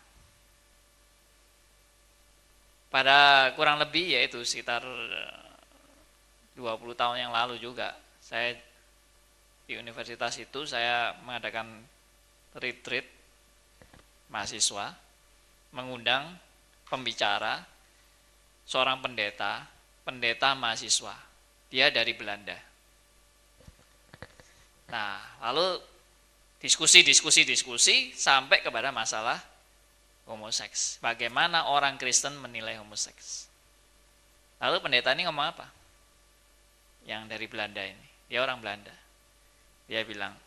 pada kurang lebih yaitu sekitar 20 eh, tahun yang lalu juga saya di universitas itu saya mengadakan retreat mahasiswa mengundang pembicara seorang pendeta pendeta mahasiswa. Dia dari Belanda. Nah lalu diskusi diskusi diskusi sampai kepada masalah homoseks. Bagaimana orang Kristen menilai homoseks? Lalu pendeta ini ngomong apa? Yang dari Belanda ini. Dia orang Belanda. Dia bilang,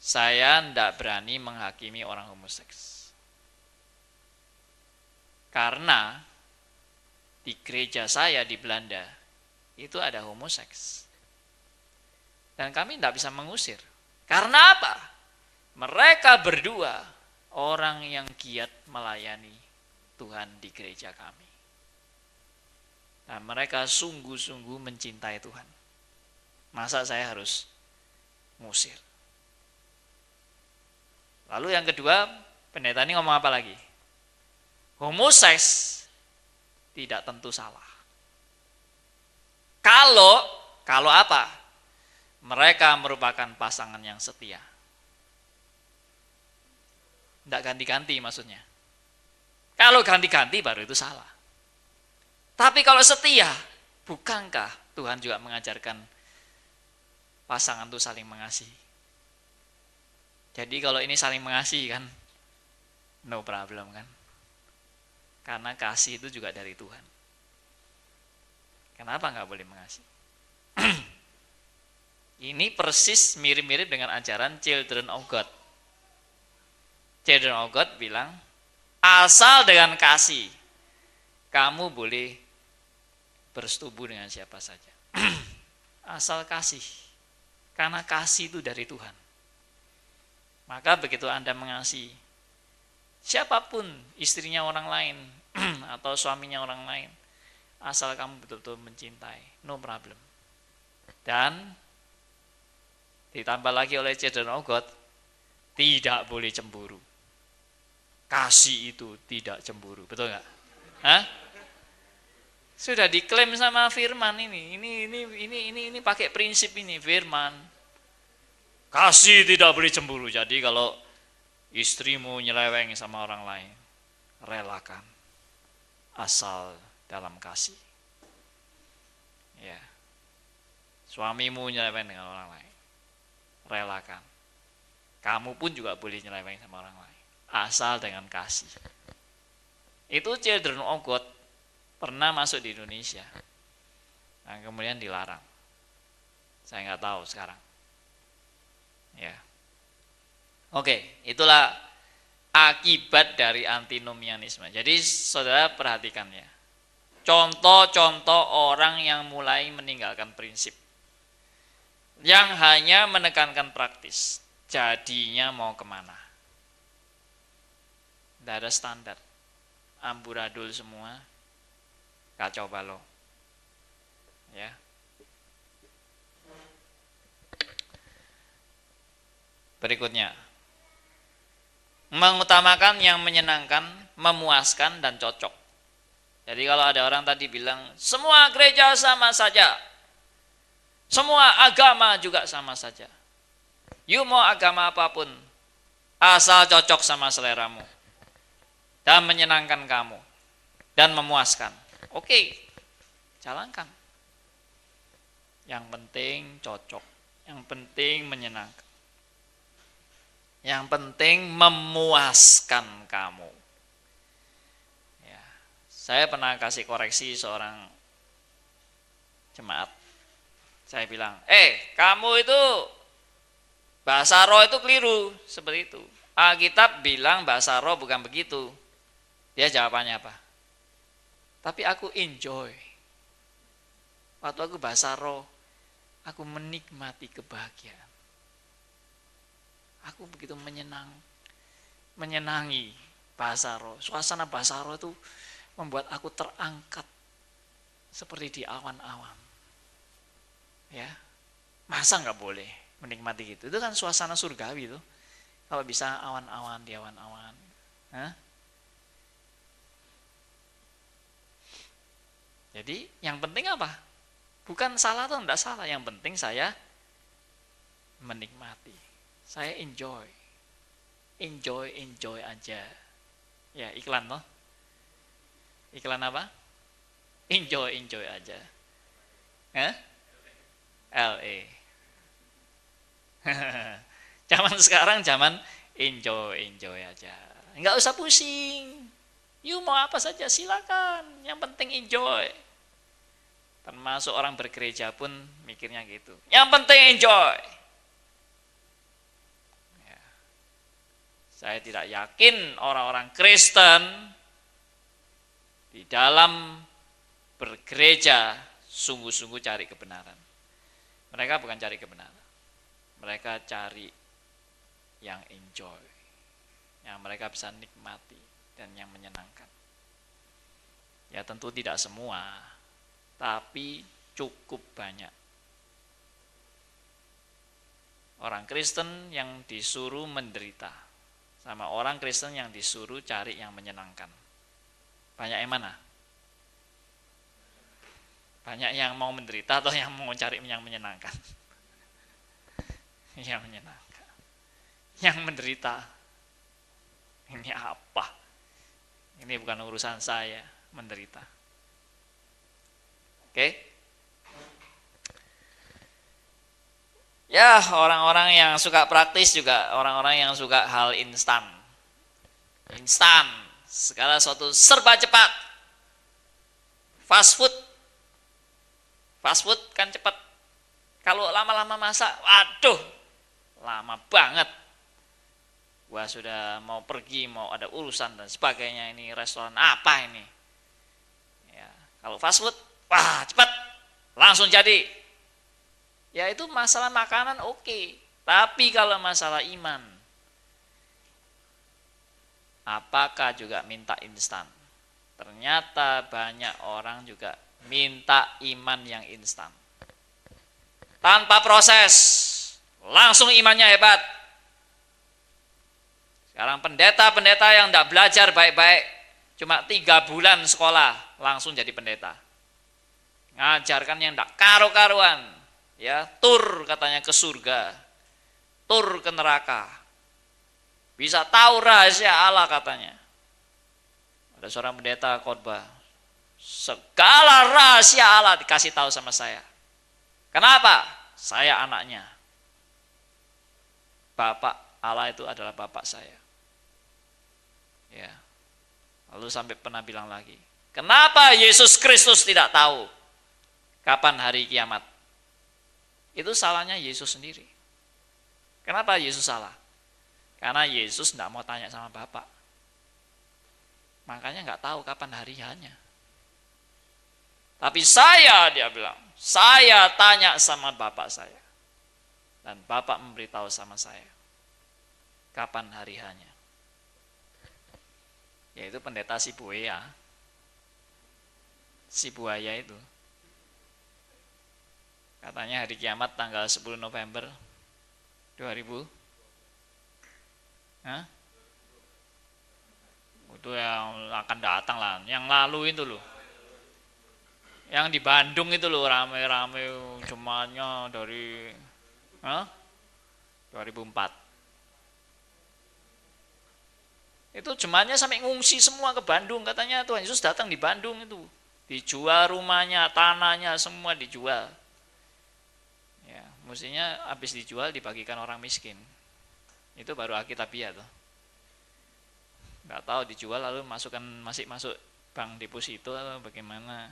saya tidak berani menghakimi orang homoseks. Karena di gereja saya di Belanda itu ada homoseks. Dan kami tidak bisa mengusir. Karena apa? Mereka berdua orang yang giat melayani Tuhan di gereja kami. Dan mereka sungguh-sungguh mencintai Tuhan. Masa saya harus musir? Lalu yang kedua, pendeta ini ngomong apa lagi? Homoseks tidak tentu salah. Kalau, kalau apa? Mereka merupakan pasangan yang setia. Tidak ganti-ganti maksudnya. Kalau ganti-ganti baru itu salah. Tapi kalau setia, bukankah Tuhan juga mengajarkan pasangan itu saling mengasihi? Jadi kalau ini saling mengasihi kan, no problem kan. Karena kasih itu juga dari Tuhan. Kenapa nggak boleh mengasihi? ini persis mirip-mirip dengan ajaran Children of God. Children of God bilang, asal dengan kasih, kamu boleh bersetubuh dengan siapa saja. Asal kasih. Karena kasih itu dari Tuhan. Maka begitu Anda mengasihi siapa pun istrinya orang lain atau suaminya orang lain, asal kamu betul-betul mencintai, no problem. Dan ditambah lagi oleh Children of God, tidak boleh cemburu. Kasih itu tidak cemburu, betul nggak? Hah? Sudah diklaim sama firman ini. Ini ini ini ini ini pakai prinsip ini firman. Kasih tidak boleh cemburu. Jadi kalau istrimu nyeleweng sama orang lain, relakan. Asal dalam kasih. Ya. Suamimu nyeleweng dengan orang lain. Relakan. Kamu pun juga boleh nyeleweng sama orang lain. Asal dengan kasih. Itu children of God pernah masuk di Indonesia. Nah, kemudian dilarang. Saya nggak tahu sekarang. Ya. Oke, itulah akibat dari antinomianisme. Jadi saudara perhatikan ya. Contoh-contoh orang yang mulai meninggalkan prinsip. Yang hanya menekankan praktis. Jadinya mau ke mana? Tidak ada standar. Amburadul semua kacau balau. Ya. Berikutnya. Mengutamakan yang menyenangkan, memuaskan dan cocok. Jadi kalau ada orang tadi bilang, semua gereja sama saja. Semua agama juga sama saja. You mau agama apa pun, asal cocok sama seleramu. Dan menyenangkan kamu. Dan memuaskan. Oke, jalankan. Yang penting cocok, yang penting menyenangkan. Yang penting memuaskan kamu. Ya, saya pernah kasih koreksi seorang jemaat. Saya bilang, eh kamu itu bahasa roh itu keliru seperti itu. Alkitab bilang bahasa roh bukan begitu. Dia jawabannya apa? Tapi aku enjoy. Waktu aku bahasa roh, aku menikmati kebahagiaan. Aku begitu menyenang, menyenangi roh. Suasana bahasa roh itu membuat aku terangkat seperti di awan-awan. Ya, masa nggak boleh menikmati gitu? Itu kan suasana surgawi itu. Kalau bisa awan-awan di awan-awan. Hah? Jadi yang penting apa? Bukan salah atau tidak salah, yang penting saya menikmati. Saya enjoy. Enjoy, enjoy aja. Ya, iklan loh. Iklan apa? Enjoy, enjoy aja. Hah? LE. zaman sekarang zaman enjoy, enjoy aja. Enggak usah pusing. You mau apa saja silakan, yang penting enjoy. Termasuk orang bergereja pun mikirnya gitu. Yang penting enjoy. Ya. Saya tidak yakin orang-orang Kristen di dalam bergereja sungguh-sungguh cari kebenaran. Mereka bukan cari kebenaran. Mereka cari yang enjoy, yang mereka bisa nikmati dan yang menyenangkan. Ya tentu tidak semua, tapi cukup banyak. Orang Kristen yang disuruh menderita, sama orang Kristen yang disuruh cari yang menyenangkan. Banyak yang mana? Banyak yang mau menderita atau yang mau cari yang menyenangkan? yang menyenangkan. Yang menderita. Ini apa? Ini bukan urusan saya menderita. Oke? Ya, orang-orang yang suka praktis juga orang-orang yang suka hal instan. Instan, segala sesuatu serba cepat. Fast food. Fast food kan cepat. Kalau lama-lama masak, waduh, lama banget. Gua sudah mau pergi, mau ada urusan dan sebagainya. Ini restoran apa ini? Kalau fast food, wah cepat, langsung jadi. Ya itu masalah makanan oke, okay. tapi kalau masalah iman, apakah juga minta instan? Ternyata banyak orang juga minta iman yang instan. Tanpa proses, langsung imannya hebat. Sekarang pendeta-pendeta yang tidak belajar baik-baik, cuma tiga bulan sekolah, langsung jadi pendeta. Ngajarkan yang tidak karu-karuan, ya tur katanya ke surga, tur ke neraka. Bisa tahu rahasia Allah katanya. Ada seorang pendeta khotbah, segala rahasia Allah dikasih tahu sama saya. Kenapa? Saya anaknya. Bapak Allah itu adalah bapak saya. Ya. Lalu sampai pernah bilang lagi, kenapa Yesus Kristus tidak tahu kapan hari kiamat? Itu salahnya Yesus sendiri. Kenapa Yesus salah? Karena Yesus tidak mau tanya sama Bapak. Makanya nggak tahu kapan hari hanya. Tapi saya, dia bilang, saya tanya sama Bapak saya. Dan Bapak memberitahu sama saya kapan hari hanya. Yaitu pendeta si buaya. Si buaya itu. Katanya hari kiamat tanggal 10 November 2000. Hah? Itu yang akan datang lah. Yang lalu itu loh. Yang di Bandung itu loh rame-rame jemaahnya dari Hah? 2004. Itu jemaahnya sampai ngungsi semua ke Bandung. Katanya Tuhan Yesus datang di Bandung itu. Dijual rumahnya, tanahnya, semua dijual. Ya, mestinya habis dijual dibagikan orang miskin. Itu baru Alkitabiah tuh. Nggak tahu dijual lalu masukkan masih masuk bank deposito atau bagaimana.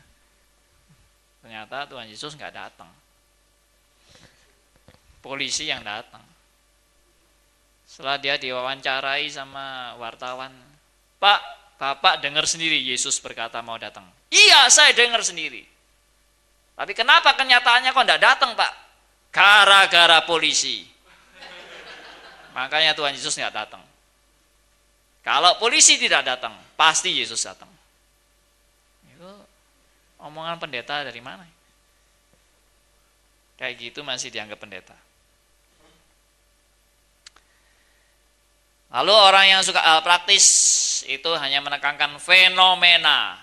Ternyata Tuhan Yesus nggak datang polisi yang datang. Setelah dia diwawancarai sama wartawan, Pak, Bapak dengar sendiri Yesus berkata mau datang. Iya, saya dengar sendiri. Tapi kenapa kenyataannya kok tidak datang, Pak? Gara-gara polisi. Makanya Tuhan Yesus nggak datang. Kalau polisi tidak datang, pasti Yesus datang. Itu omongan pendeta dari mana? Kayak gitu masih dianggap pendeta. Lalu orang yang suka hal praktis itu hanya menekankan fenomena,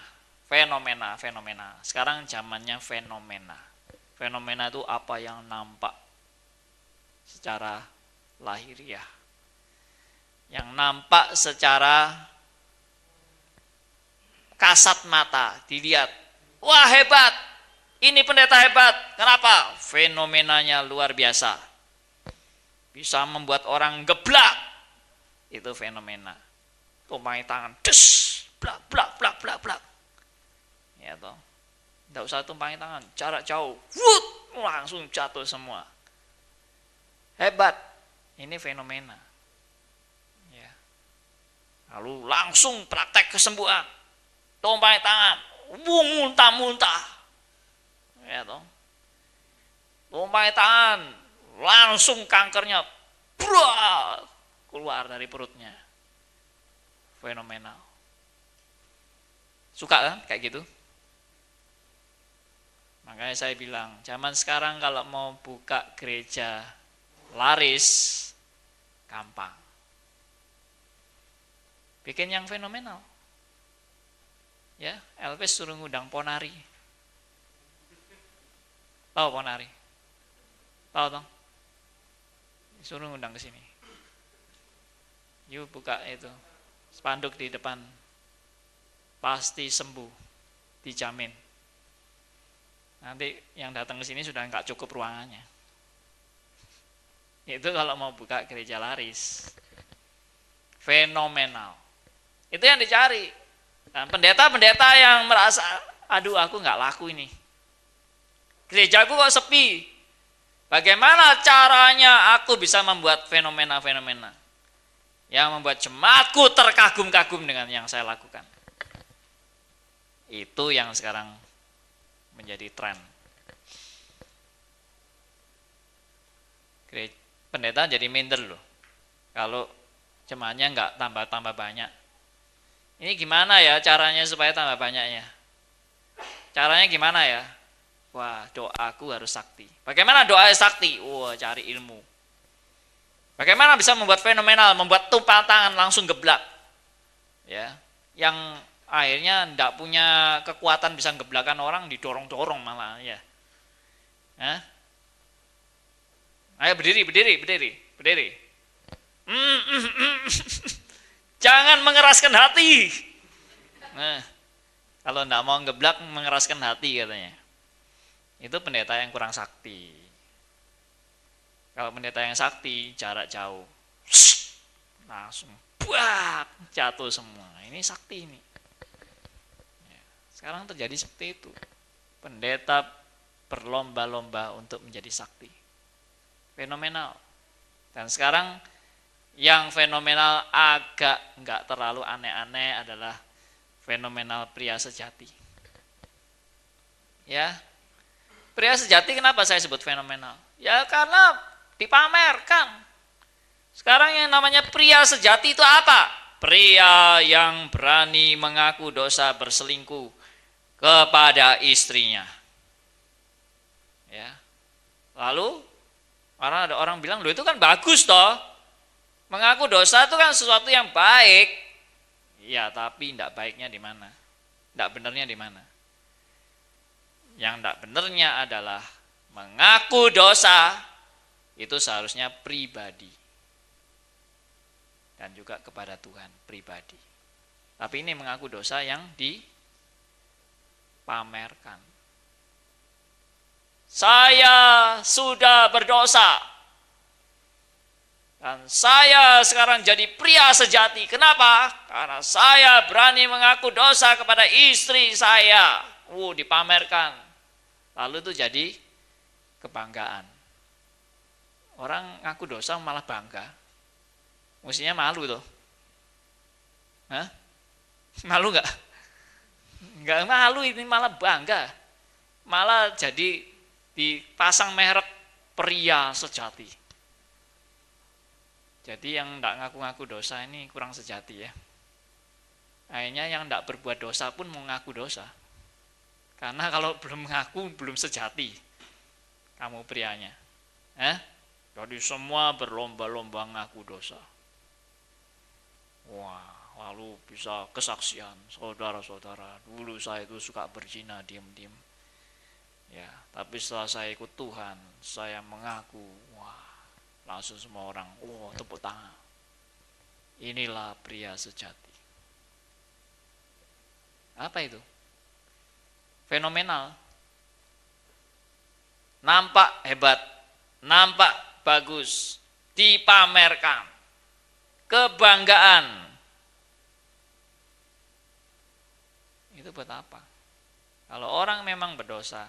fenomena, fenomena. Sekarang zamannya fenomena. Fenomena itu apa yang nampak secara lahiriah. Yang nampak secara kasat mata, dilihat. Wah hebat, ini pendeta hebat. Kenapa? Fenomenanya luar biasa. Bisa membuat orang geblak, itu fenomena. Tumpangi tangan. Des! Blak blak blak blak blak. Ya toh. Tidak usah tumpangi tangan. Jarak jauh. Wut! Langsung jatuh semua. Hebat. Ini fenomena. Ya. Lalu langsung praktek kesembuhan. Tumpangi tangan. Muntah muntah. Ya toh. Tumpangi tangan. Langsung kankernya. Brak keluar dari perutnya. Fenomenal. Suka kan kayak gitu? Makanya saya bilang, zaman sekarang kalau mau buka gereja laris, gampang. Bikin yang fenomenal. Ya, Elvis suruh ngundang Ponari. Tahu Ponari? Tahu dong? Suruh ngundang ke sini. Yuk buka itu spanduk di depan. Pasti sembuh, dijamin. Nanti yang datang ke sini sudah nggak cukup ruangannya. Itu kalau mau buka gereja laris. Fenomenal. Itu yang dicari. Pendeta-pendeta yang merasa, aduh aku nggak laku ini. Gerejaku kok sepi. Bagaimana caranya aku bisa membuat fenomena-fenomena yang membuat jemaatku terkagum-kagum dengan yang saya lakukan. Itu yang sekarang menjadi tren. Pendeta jadi minder loh. Kalau jemaatnya nggak tambah-tambah banyak. Ini gimana ya caranya supaya tambah banyaknya? Caranya gimana ya? Wah, doaku harus sakti. Bagaimana doa sakti? Wah, cari ilmu. Bagaimana bisa membuat fenomenal, membuat tumpang tangan langsung geblak? Ya, yang akhirnya tidak punya kekuatan bisa geblakan orang didorong-dorong malah ya. Hah? Ayo berdiri, berdiri, berdiri, berdiri. Mm, mm, mm. Jangan mengeraskan hati. Nah, kalau tidak mau geblak mengeraskan hati katanya. Itu pendeta yang kurang sakti. Kalau pendeta yang sakti, jarak jauh. Langsung buat jatuh semua. Ini sakti ini. Ya, sekarang terjadi seperti itu. Pendeta berlomba-lomba untuk menjadi sakti. Fenomenal. Dan sekarang yang fenomenal agak nggak terlalu aneh-aneh adalah fenomenal pria sejati. Ya, pria sejati kenapa saya sebut fenomenal? Ya karena dipamerkan. Sekarang yang namanya pria sejati itu apa? Pria yang berani mengaku dosa berselingkuh kepada istrinya. Ya. Lalu karena ada orang bilang, "Loh itu kan bagus toh." Mengaku dosa itu kan sesuatu yang baik. Ya, tapi tidak baiknya di mana? Tidak benernya di mana? Yang tidak benernya adalah mengaku dosa itu seharusnya pribadi dan juga kepada Tuhan pribadi. Tapi ini mengaku dosa yang dipamerkan. Saya sudah berdosa. Dan saya sekarang jadi pria sejati. Kenapa? Karena saya berani mengaku dosa kepada istri saya. Uh, dipamerkan. Lalu itu jadi kebanggaan. Orang ngaku dosa malah bangga. Mestinya malu tuh. Hah? Malu nggak? Nggak malu ini malah bangga. Malah jadi dipasang merek pria sejati. Jadi yang tidak ngaku-ngaku dosa ini kurang sejati ya. Akhirnya yang tidak berbuat dosa pun mau ngaku dosa. Karena kalau belum ngaku belum sejati kamu prianya. Eh? Jadi semua berlomba-lomba ngaku dosa. Wah, lalu bisa kesaksian, saudara-saudara. Dulu saya itu suka berzina diam-diam. Ya, tapi setelah saya ikut Tuhan, saya mengaku, wah, langsung semua orang, wah, tepuk tangan. Inilah pria sejati. Apa itu? Fenomenal. Nampak hebat, nampak bagus, dipamerkan, kebanggaan. Itu buat apa? Kalau orang memang berdosa,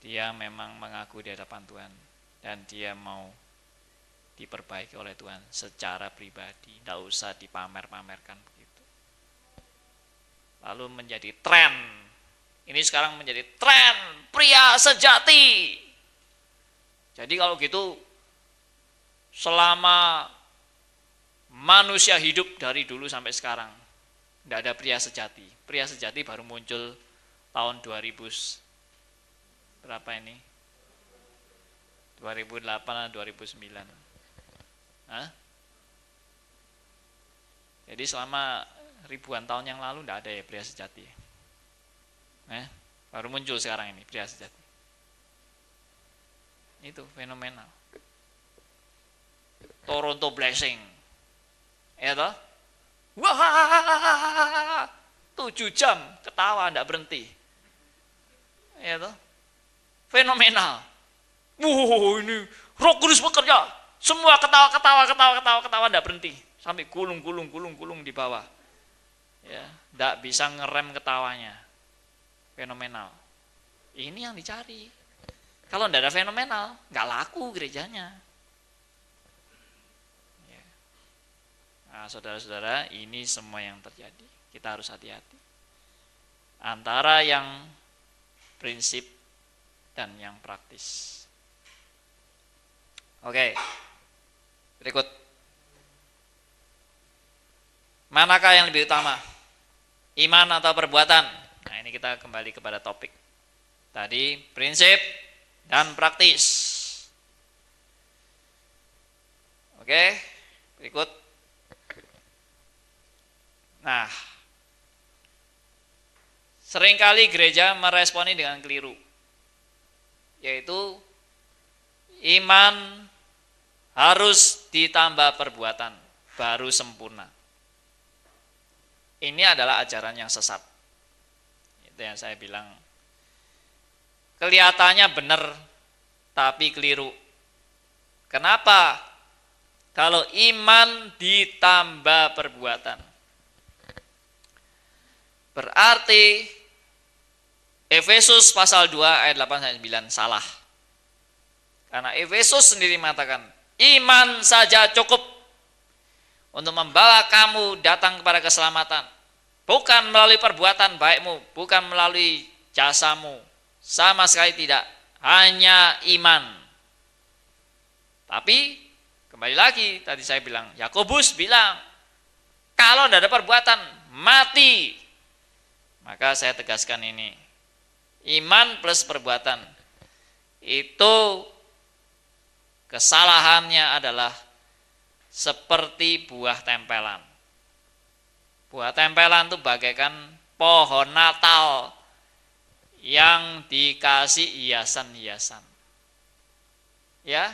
dia memang mengaku di hadapan Tuhan dan dia mau diperbaiki oleh Tuhan secara pribadi, tidak usah dipamer-pamerkan begitu. Lalu menjadi tren. Ini sekarang menjadi tren pria sejati. Jadi kalau gitu selama manusia hidup dari dulu sampai sekarang. Tidak ada pria sejati. Pria sejati baru muncul tahun 2000 berapa ini? 2008 atau 2009. Hah? Jadi selama ribuan tahun yang lalu tidak ada ya pria sejati. Eh, baru muncul sekarang ini pria sejati. Itu fenomenal. Toronto Blessing. Ya toh? Wah, tujuh jam ketawa tidak berhenti. Ya toh? Fenomenal. Wow, ini roh kudus bekerja. Semua ketawa, ketawa, ketawa, ketawa, ketawa, tidak berhenti. Sampai gulung, gulung, gulung, gulung di bawah. Ya, tidak bisa ngerem ketawanya. Fenomenal. Ini yang dicari. Kalau tidak ada fenomenal, nggak laku gerejanya. Nah, saudara-saudara, ini semua yang terjadi. Kita harus hati-hati. Antara yang prinsip dan yang praktis. Oke. Berikut. Manakah yang lebih utama? Iman atau perbuatan? Nah, ini kita kembali kepada topik. Tadi prinsip dan praktis. Oke, berikut Nah, sering kali gereja meresponi dengan keliru, yaitu iman harus ditambah perbuatan baru sempurna. Ini adalah ajaran yang sesat. Itu yang saya bilang. Kelihatannya benar, tapi keliru. Kenapa? Kalau iman ditambah perbuatan Berarti Efesus pasal 2 ayat 8 sampai 9 salah. Karena Efesus sendiri mengatakan, iman saja cukup untuk membawa kamu datang kepada keselamatan. Bukan melalui perbuatan baikmu, bukan melalui jasamu. Sama sekali tidak, hanya iman. Tapi kembali lagi tadi saya bilang, Yakobus bilang, kalau tidak ada perbuatan, mati. Maka saya tegaskan ini. Iman plus perbuatan. Itu kesalahannya adalah seperti buah tempelan. Buah tempelan itu bagaikan pohon Natal yang dikasih hiasan-hiasan. Ya,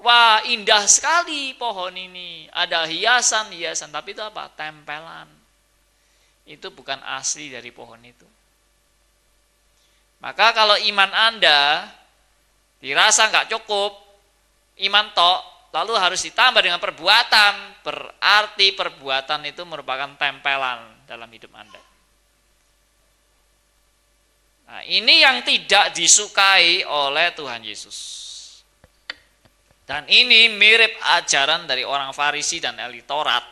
wah indah sekali pohon ini, ada hiasan-hiasan, tapi itu apa? Tempelan itu bukan asli dari pohon itu. Maka kalau iman Anda dirasa nggak cukup, iman tok, lalu harus ditambah dengan perbuatan, berarti perbuatan itu merupakan tempelan dalam hidup Anda. Nah, ini yang tidak disukai oleh Tuhan Yesus. Dan ini mirip ajaran dari orang Farisi dan elit Taurat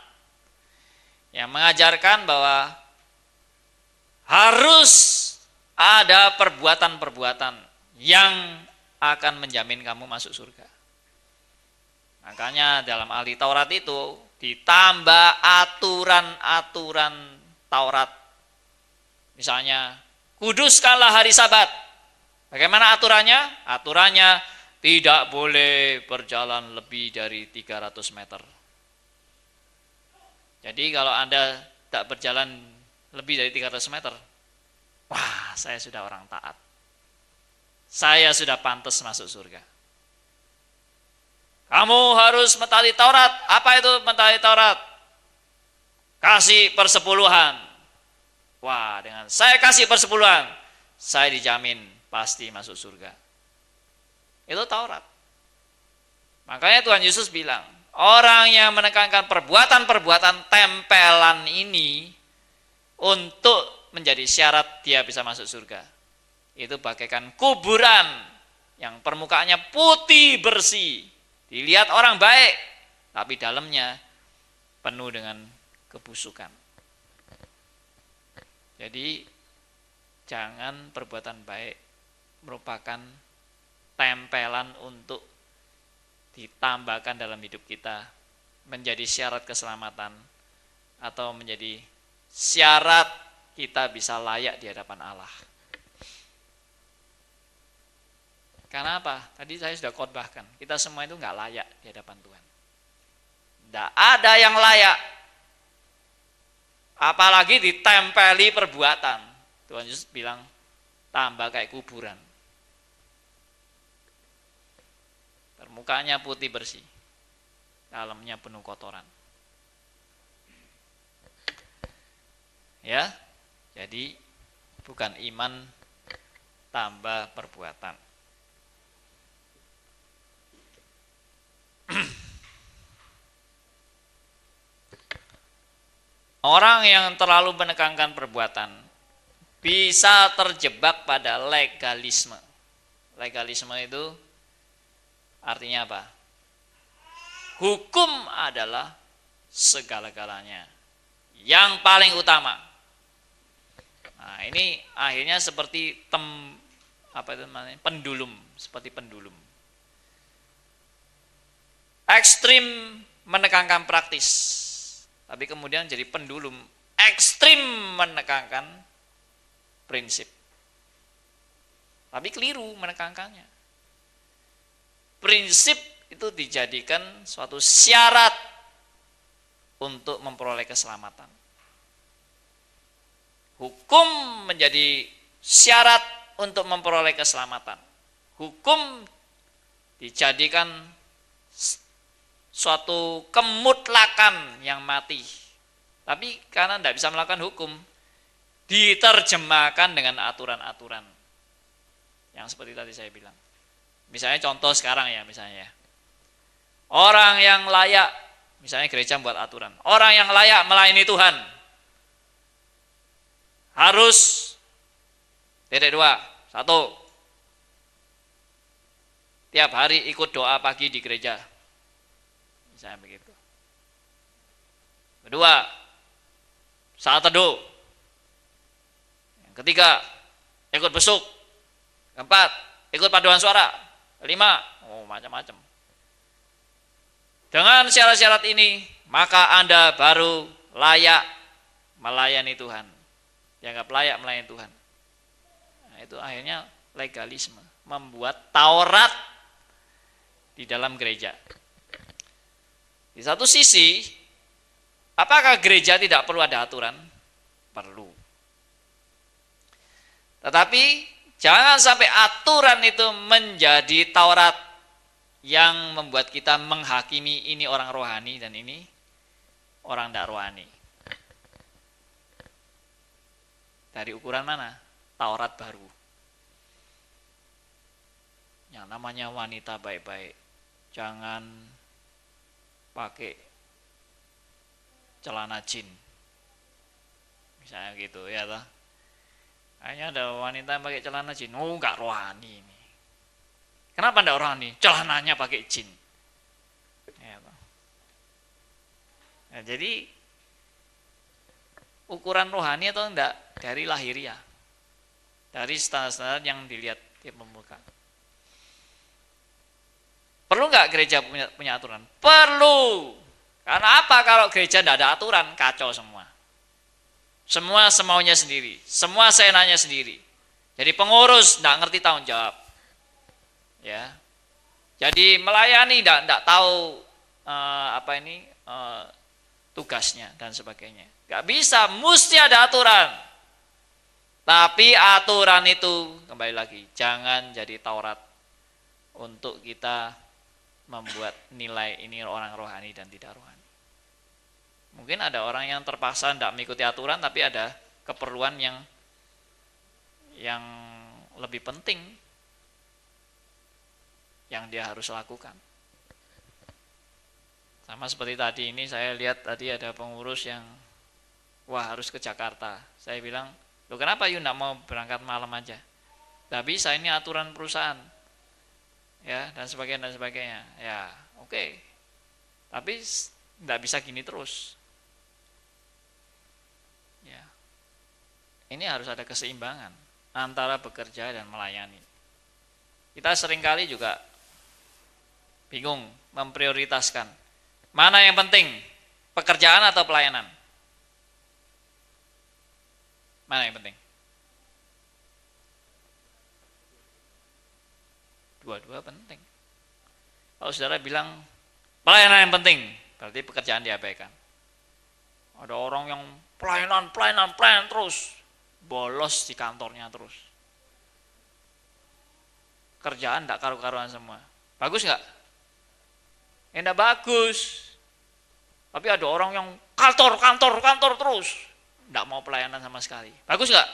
yang mengajarkan bahwa harus ada perbuatan-perbuatan yang akan menjamin kamu masuk surga. Makanya dalam ahli Taurat itu ditambah aturan-aturan Taurat. Misalnya, kuduskanlah hari sabat. Bagaimana aturannya? Aturannya tidak boleh berjalan lebih dari 300 meter. Jadi kalau Anda tak berjalan lebih dari 300 meter. Wah, saya sudah orang taat. Saya sudah pantas masuk surga. Kamu harus mentaati Taurat. Apa itu mentaati Taurat? Kasih persepuluhan. Wah, dengan saya kasih persepuluhan, saya dijamin pasti masuk surga. Itu Taurat. Makanya Tuhan Yesus bilang, orang yang menekankan perbuatan-perbuatan tempelan ini untuk menjadi syarat dia bisa masuk surga. Itu bagaikan kuburan yang permukaannya putih bersih. Dilihat orang baik, tapi dalamnya penuh dengan kebusukan. Jadi jangan perbuatan baik merupakan tempelan untuk ditambahkan dalam hidup kita menjadi syarat keselamatan atau menjadi syarat kita bisa layak di hadapan Allah. Karena apa? Tadi saya sudah khotbahkan, kita semua itu nggak layak di hadapan Tuhan. Tidak ada yang layak. Apalagi ditempeli perbuatan. Tuhan Yesus bilang, tambah kayak kuburan. Permukaannya putih bersih. Dalamnya penuh kotoran. Ya, jadi bukan iman tambah perbuatan. Orang yang terlalu menekankan perbuatan bisa terjebak pada legalisme. Legalisme itu artinya apa? Hukum adalah segala-galanya. Yang paling utama. Nah, ini akhirnya seperti tem apa itu namanya? pendulum, seperti pendulum ekstrim menekankan praktis, tapi kemudian jadi pendulum ekstrim menekankan prinsip. Tapi keliru menekankannya. Prinsip itu dijadikan suatu syarat untuk memperoleh keselamatan. Hukum menjadi syarat untuk memperoleh keselamatan. Hukum dijadikan suatu kemutlakan yang mati. Tapi karena tidak bisa melakukan hukum, diterjemahkan dengan aturan-aturan. Yang seperti tadi saya bilang. Misalnya contoh sekarang ya, misalnya ya. Orang yang layak, misalnya gereja membuat aturan. Orang yang layak melayani Tuhan, harus titik dua, satu, tiap hari ikut doa pagi di gereja Misalnya begitu. Kedua, saat teduh. Yang ketiga, ikut besuk. Keempat, ikut paduan suara. Kelima, oh macam-macam. Dengan syarat-syarat ini, maka Anda baru layak melayani Tuhan. Dianggap layak melayani Tuhan. Nah, itu akhirnya legalisme. Membuat Taurat di dalam gereja. Di satu sisi, apakah gereja tidak perlu ada aturan? Perlu. Tetapi jangan sampai aturan itu menjadi Taurat yang membuat kita menghakimi ini orang rohani dan ini orang tidak rohani. Dari ukuran mana? Taurat baru. Yang namanya wanita baik-baik. Jangan pakai celana jin. Misalnya gitu ya toh. Hanya ada wanita yang pakai celana jin. Oh nggak rohani ini. Kenapa enggak rohani? Celananya pakai jin. Ya toh. Nah, jadi ukuran rohani atau enggak dari lahiriah. Dari standar-standar yang dilihat di pemuka Perlu nggak gereja punya, punya aturan? Perlu. Karena apa kalau gereja tidak ada aturan? Kacau semua. Semua semaunya sendiri. Semua seenaknya sendiri. Jadi pengurus tidak ngerti tanggung jawab. Ya. Jadi melayani tidak tidak tahu uh, apa ini uh, tugasnya dan sebagainya. Gak bisa, mesti ada aturan. Tapi aturan itu kembali lagi jangan jadi Taurat untuk kita membuat nilai ini orang rohani dan tidak rohani. Mungkin ada orang yang terpaksa tidak mengikuti aturan tapi ada keperluan yang yang lebih penting yang dia harus lakukan. Sama seperti tadi ini saya lihat tadi ada pengurus yang wah harus ke Jakarta. Saya bilang, "Loh kenapa you tidak mau berangkat malam aja?" Tidak bisa ini aturan perusahaan ya dan sebagainya dan sebagainya ya oke okay. tapi tidak bisa gini terus ya ini harus ada keseimbangan antara bekerja dan melayani kita sering kali juga bingung memprioritaskan Mana yang penting? Pekerjaan atau pelayanan? Mana yang penting? Dua-dua penting. Kalau saudara bilang pelayanan yang penting, berarti pekerjaan diabaikan. Ada orang yang pelayanan, pelayanan, pelayanan terus, bolos di kantornya terus. Kerjaan tidak karu-karuan semua. Bagus nggak? Ya enggak bagus. Tapi ada orang yang kantor, kantor, kantor terus. Enggak mau pelayanan sama sekali. Bagus nggak?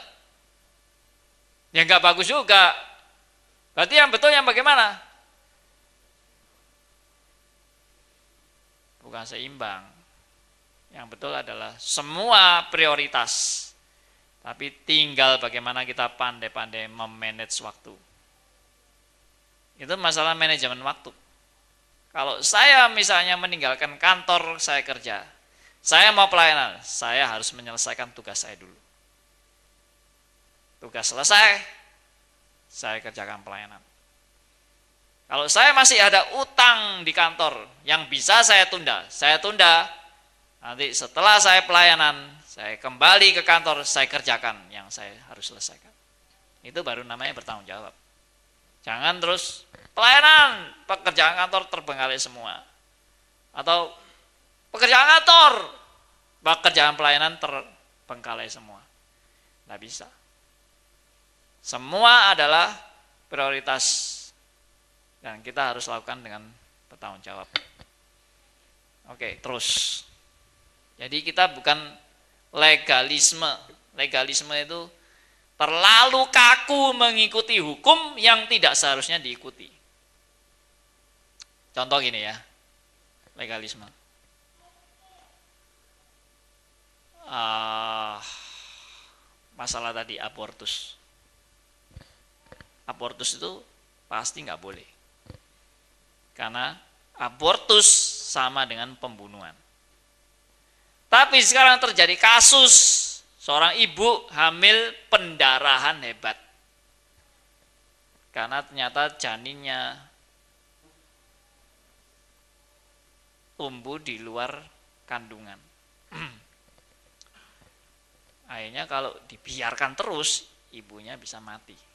Ya enggak bagus juga. Berarti yang betul yang bagaimana? Bukan seimbang. Yang betul adalah semua prioritas. Tapi tinggal bagaimana kita pandai-pandai memanage waktu. Itu masalah manajemen waktu. Kalau saya misalnya meninggalkan kantor saya kerja, saya mau pelayanan, saya harus menyelesaikan tugas saya dulu. Tugas selesai, saya kerjakan pelayanan. Kalau saya masih ada utang di kantor yang bisa saya tunda, saya tunda. Nanti setelah saya pelayanan, saya kembali ke kantor, saya kerjakan yang saya harus selesaikan. Itu baru namanya bertanggung jawab. Jangan terus pelayanan, pekerjaan kantor terbengkalai semua. Atau pekerjaan kantor, pekerjaan pelayanan terbengkalai semua. Tidak bisa. Semua adalah prioritas dan kita harus lakukan dengan bertanggung jawab. Oke, terus. Jadi kita bukan legalisme. Legalisme itu terlalu kaku mengikuti hukum yang tidak seharusnya diikuti. Contoh gini ya, legalisme. Uh, masalah tadi abortus. Abortus itu pasti nggak boleh. Karena abortus sama dengan pembunuhan. Tapi sekarang terjadi kasus Seorang ibu hamil pendarahan hebat. Karena ternyata janinnya tumbuh di luar kandungan. Akhirnya kalau dibiarkan terus, ibunya bisa mati.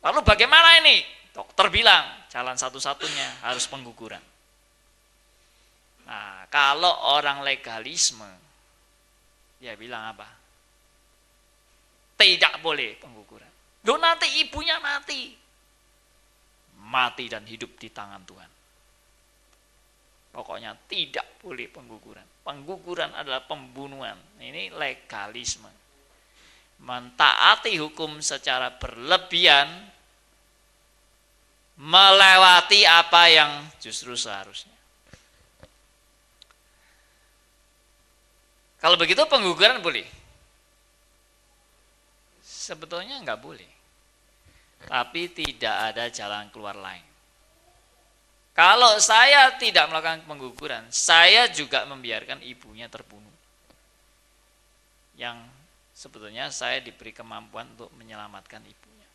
Lalu bagaimana ini? Dokter bilang, jalan satu-satunya harus pengguguran. Nah, kalau orang legalisme, dia bilang apa? Tidak boleh pengguguran. Loh nanti ibunya mati. Mati dan hidup di tangan Tuhan. Pokoknya tidak boleh pengguguran. Pengguguran adalah pembunuhan. Ini legalisme. Mentaati hukum secara berlebihan melewati apa yang justru seharusnya. Kalau begitu pengguguran boleh? Sebetulnya nggak boleh. Tapi tidak ada jalan keluar lain. Kalau saya tidak melakukan pengguguran, saya juga membiarkan ibunya terbunuh. Yang sebetulnya saya diberi kemampuan untuk menyelamatkan ibunya.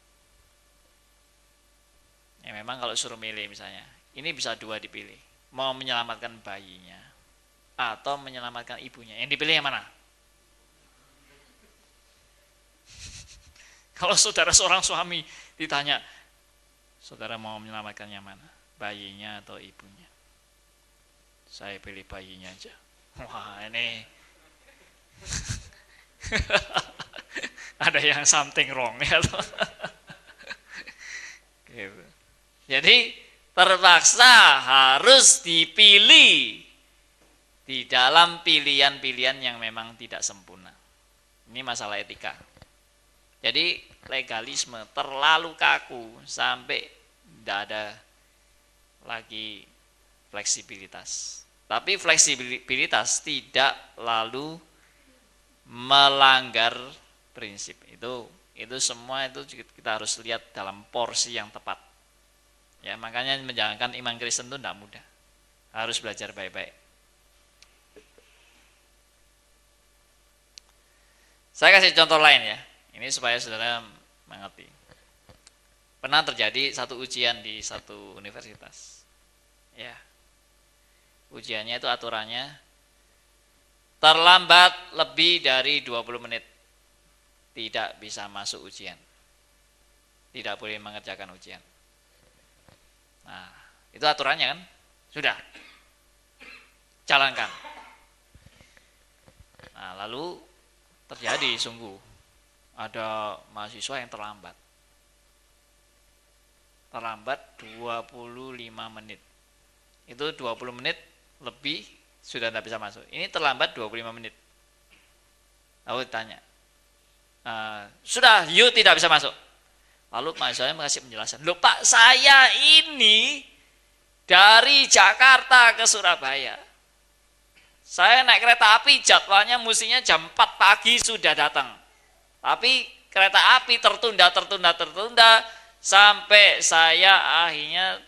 Ya memang kalau suruh milih misalnya, ini bisa dua dipilih. Mau menyelamatkan bayinya atau menyelamatkan ibunya. Yang dipilih yang mana? Kalau saudara seorang suami ditanya, saudara mau menyelamatkan yang mana? Bayinya atau ibunya? Saya pilih bayinya aja. Wah ini ada yang something wrong ya gitu. Jadi terpaksa harus dipilih di dalam pilihan-pilihan yang memang tidak sempurna. Ini masalah etika. Jadi legalisme terlalu kaku sampai tidak ada lagi fleksibilitas. Tapi fleksibilitas tidak lalu melanggar prinsip. Itu itu semua itu kita harus lihat dalam porsi yang tepat. Ya, makanya menjalankan iman Kristen itu tidak mudah. Harus belajar baik-baik. Saya kasih contoh lain ya. Ini supaya saudara mengerti. Pernah terjadi satu ujian di satu universitas. Ya. ujiannya itu aturannya terlambat lebih dari 20 menit tidak bisa masuk ujian. Tidak boleh mengerjakan ujian. Nah, itu aturannya kan? Sudah. Jalankan. Nah, lalu terjadi sungguh ada mahasiswa yang terlambat. Terlambat 25 menit. Itu 20 menit lebih sudah tidak bisa masuk. Ini terlambat 25 menit. Lalu tanya, uh, sudah you tidak bisa masuk lalu saya mengasih penjelasan loh pak saya ini dari Jakarta ke Surabaya saya naik kereta api jadwalnya mestinya jam 4 pagi sudah datang tapi kereta api tertunda tertunda tertunda sampai saya akhirnya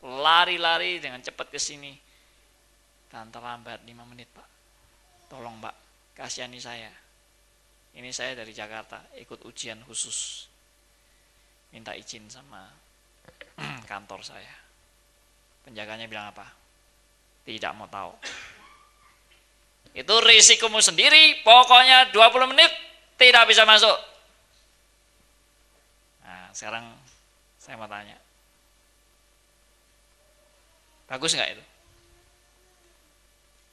lari-lari dengan cepat ke sini dan terlambat 5 menit pak. Tolong pak. Kasihani saya. Ini saya dari Jakarta ikut ujian khusus. Minta izin sama kantor saya. Penjaganya bilang apa? Tidak mau tahu. Itu risikomu sendiri pokoknya 20 menit tidak bisa masuk. Nah sekarang saya mau tanya. Bagus nggak itu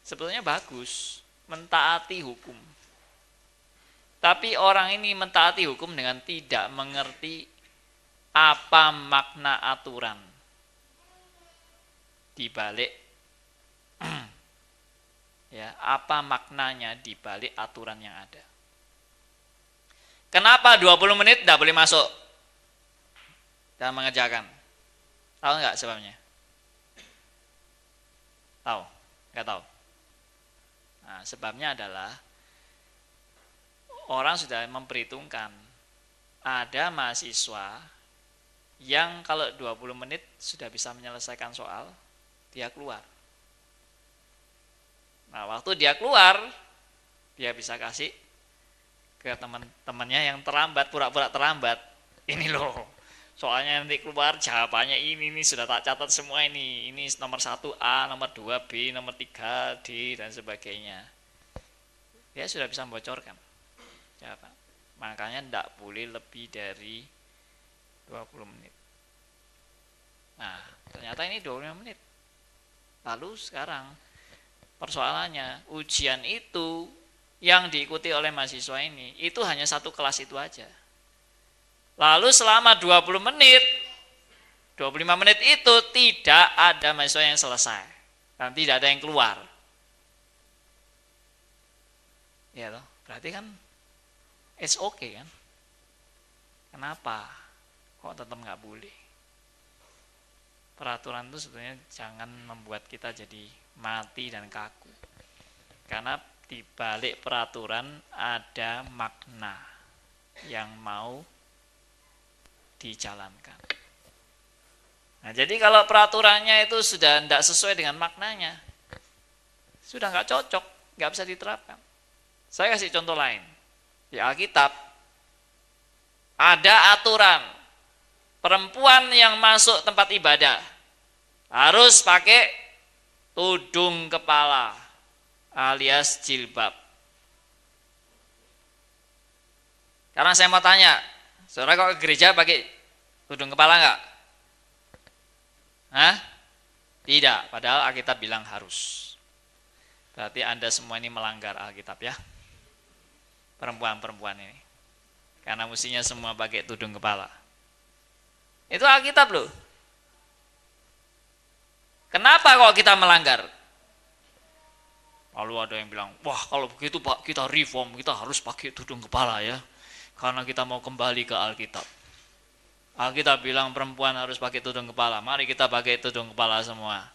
sebetulnya bagus mentaati hukum tapi orang ini mentaati hukum dengan tidak mengerti apa makna aturan di balik ya, apa maknanya di balik aturan yang ada. Kenapa 20 menit tidak boleh masuk dan mengerjakan? Tahu nggak sebabnya? Tahu? Nggak tahu? Nah, sebabnya adalah orang sudah memperhitungkan ada mahasiswa yang kalau 20 menit sudah bisa menyelesaikan soal, dia keluar. Nah, waktu dia keluar, dia bisa kasih ke teman-temannya yang terlambat, pura-pura terlambat. Ini loh, soalnya nanti keluar jawabannya ini, ini sudah tak catat semua ini. Ini nomor 1 A, nomor 2 B, nomor 3 D, dan sebagainya. Dia sudah bisa membocorkan. Ya, Pak. Makanya tidak boleh lebih dari 20 menit. Nah, ternyata ini 25 menit. Lalu sekarang persoalannya ujian itu yang diikuti oleh mahasiswa ini itu hanya satu kelas itu aja. Lalu selama 20 menit 25 menit itu tidak ada mahasiswa yang selesai dan tidak ada yang keluar. Ya loh, berarti kan it's okay kan? Kenapa? Kok tetap nggak boleh? Peraturan itu sebenarnya jangan membuat kita jadi mati dan kaku. Karena di balik peraturan ada makna yang mau dijalankan. Nah jadi kalau peraturannya itu sudah tidak sesuai dengan maknanya sudah nggak cocok nggak bisa diterapkan. Saya kasih contoh lain. Di Alkitab ada aturan. Perempuan yang masuk tempat ibadah harus pakai tudung kepala alias jilbab. Karena saya mau tanya, saudara kok ke gereja pakai tudung kepala enggak? Hah? Tidak, padahal Alkitab bilang harus. Berarti Anda semua ini melanggar Alkitab ya perempuan-perempuan ini. Karena mestinya semua pakai tudung kepala. Itu Alkitab loh. Kenapa kok kita melanggar? Lalu ada yang bilang, wah kalau begitu Pak kita reform, kita harus pakai tudung kepala ya. Karena kita mau kembali ke Alkitab. Alkitab bilang perempuan harus pakai tudung kepala. Mari kita pakai tudung kepala semua.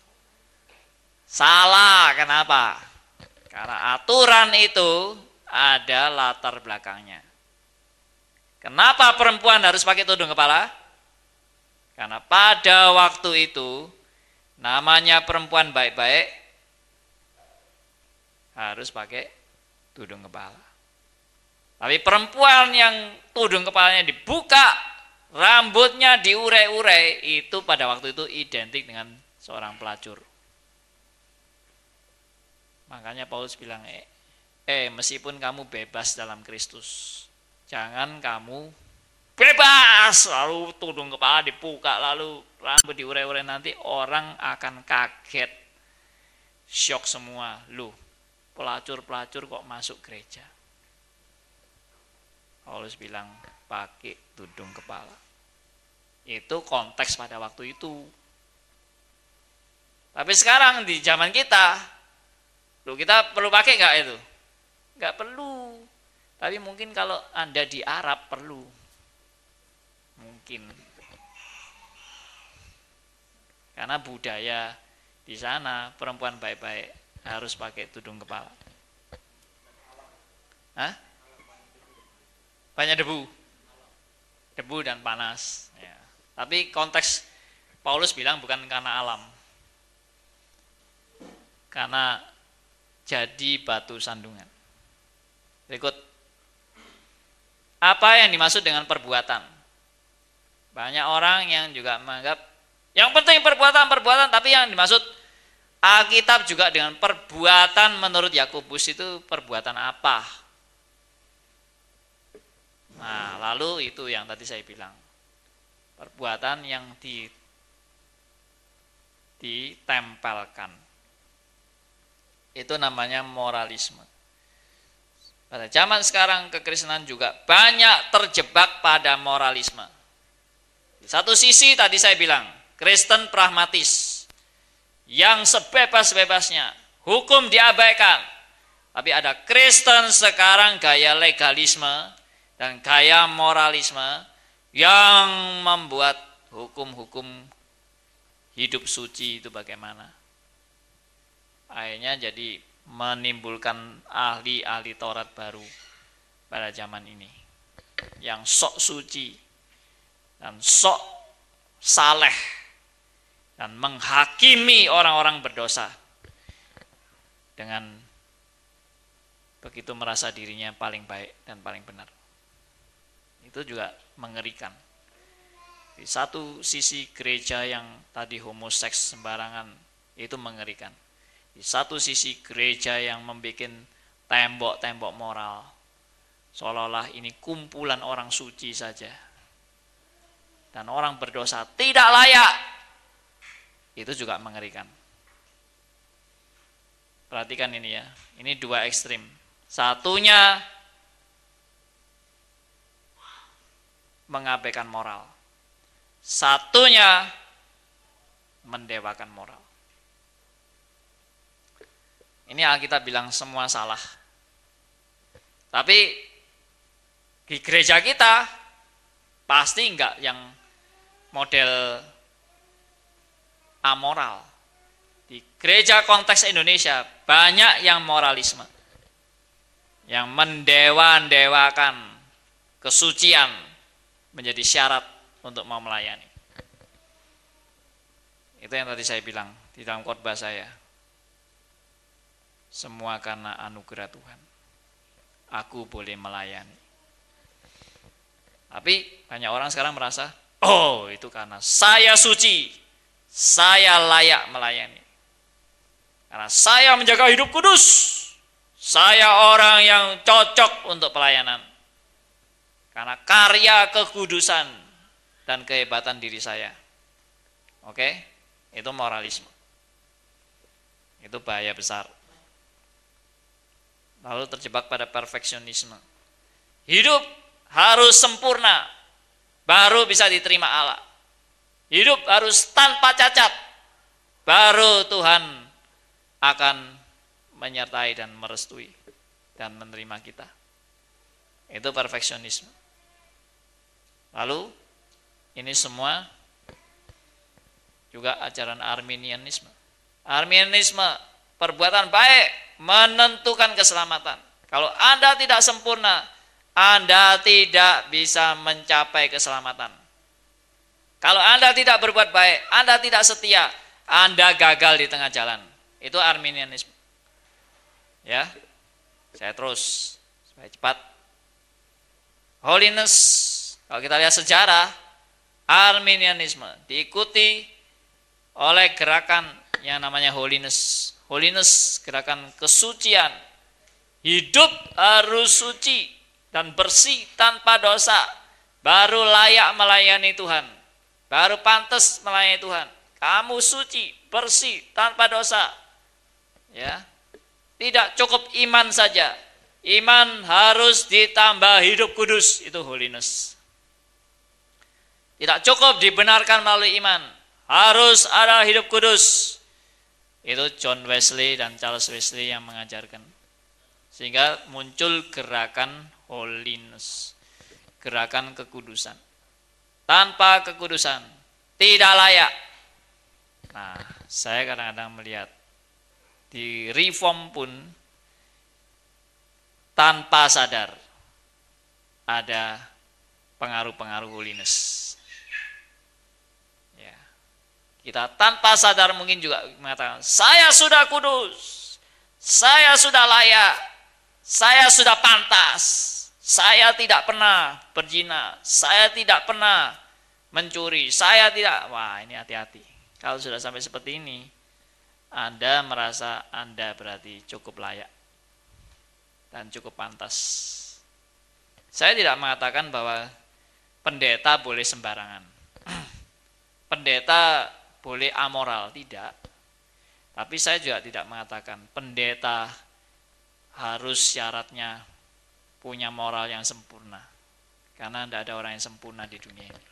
Salah, kenapa? Karena aturan itu ada latar belakangnya. Kenapa perempuan harus pakai tudung kepala? Karena pada waktu itu namanya perempuan baik-baik harus pakai tudung kepala. Tapi perempuan yang tudung kepalanya dibuka, rambutnya diurai-urai, itu pada waktu itu identik dengan seorang pelacur. Makanya Paulus bilang, eh, eh meskipun kamu bebas dalam Kristus, jangan kamu bebas. Lalu tudung kepala dibuka lalu rambut diure-ure nanti orang akan kaget. Shock semua. Lu pelacur-pelacur kok masuk gereja Paulus bilang pakai tudung kepala. Itu konteks pada waktu itu. Tapi sekarang di zaman kita lu kita perlu pakai nggak itu? Nggak perlu. Tapi mungkin kalau anda di Arab perlu. Mungkin. Karena budaya di sana perempuan baik-baik harus pakai tudung kepala. Hah? Banyak debu. Debu dan panas. Ya. Tapi konteks Paulus bilang bukan karena alam. Karena jadi batu sandungan. Berikut. Apa yang dimaksud dengan perbuatan? Banyak orang yang juga menganggap yang penting perbuatan-perbuatan tapi yang dimaksud Alkitab juga dengan perbuatan menurut Yakobus itu perbuatan apa? Nah, lalu itu yang tadi saya bilang. Perbuatan yang di ditempelkan. Itu namanya moralisme. Pada zaman sekarang kekristenan juga banyak terjebak pada moralisme. Di satu sisi tadi saya bilang, Kristen pragmatis yang sebebas-bebasnya, hukum diabaikan. Tapi ada Kristen sekarang gaya legalisme dan gaya moralisme yang membuat hukum-hukum hidup suci itu bagaimana. Akhirnya jadi menimbulkan ahli-ahli Taurat baru pada zaman ini yang sok suci dan sok saleh dan menghakimi orang-orang berdosa dengan begitu merasa dirinya paling baik dan paling benar. Itu juga mengerikan. Di satu sisi gereja yang tadi homoseks sembarangan itu mengerikan. Di satu sisi gereja yang membuat tembok-tembok moral seolah-olah ini kumpulan orang suci saja. Dan orang berdosa tidak layak itu juga mengerikan. Perhatikan ini ya, ini dua ekstrim. Satunya mengabaikan moral. Satunya mendewakan moral. Ini Alkitab bilang semua salah. Tapi di gereja kita pasti enggak yang model amoral. Di gereja konteks Indonesia banyak yang moralisme. Yang mendewa-dewakan kesucian menjadi syarat untuk mau melayani. Itu yang tadi saya bilang di dalam khotbah saya. Semua karena anugerah Tuhan. Aku boleh melayani. Tapi banyak orang sekarang merasa, oh itu karena saya suci, saya layak melayani. Karena saya menjaga hidup kudus. Saya orang yang cocok untuk pelayanan. Karena karya kekudusan dan kehebatan diri saya. Oke? Itu moralisme. Itu bahaya besar. Lalu terjebak pada perfeksionisme. Hidup harus sempurna baru bisa diterima Allah. Hidup harus tanpa cacat. Baru Tuhan akan menyertai dan merestui dan menerima kita. Itu perfeksionisme. Lalu ini semua juga ajaran Arminianisme. Arminianisme perbuatan baik menentukan keselamatan. Kalau Anda tidak sempurna, Anda tidak bisa mencapai keselamatan. Kalau Anda tidak berbuat baik, Anda tidak setia, Anda gagal di tengah jalan. Itu Arminianisme. Ya. Saya terus supaya cepat. Holiness, kalau kita lihat sejarah, Arminianisme diikuti oleh gerakan yang namanya holiness. holiness, gerakan kesucian. Hidup harus suci dan bersih tanpa dosa. Baru layak melayani Tuhan. Baru pantas melayani Tuhan. Kamu suci, bersih, tanpa dosa. Ya. Tidak cukup iman saja. Iman harus ditambah hidup kudus, itu holiness. Tidak cukup dibenarkan melalui iman. Harus ada hidup kudus. Itu John Wesley dan Charles Wesley yang mengajarkan. Sehingga muncul gerakan holiness. Gerakan kekudusan. Tanpa kekudusan. Tidak layak. Nah, saya kadang-kadang melihat di reform pun tanpa sadar ada pengaruh-pengaruh holiness. Kita tanpa sadar mungkin juga mengatakan, saya sudah kudus, saya sudah layak, saya sudah pantas, saya tidak pernah berzina, saya tidak pernah mencuri, saya tidak, wah ini hati-hati. Kalau sudah sampai seperti ini, Anda merasa Anda berarti cukup layak dan cukup pantas. Saya tidak mengatakan bahwa pendeta boleh sembarangan. pendeta boleh amoral, tidak. Tapi saya juga tidak mengatakan pendeta harus syaratnya punya moral yang sempurna. Karena tidak ada orang yang sempurna di dunia ini.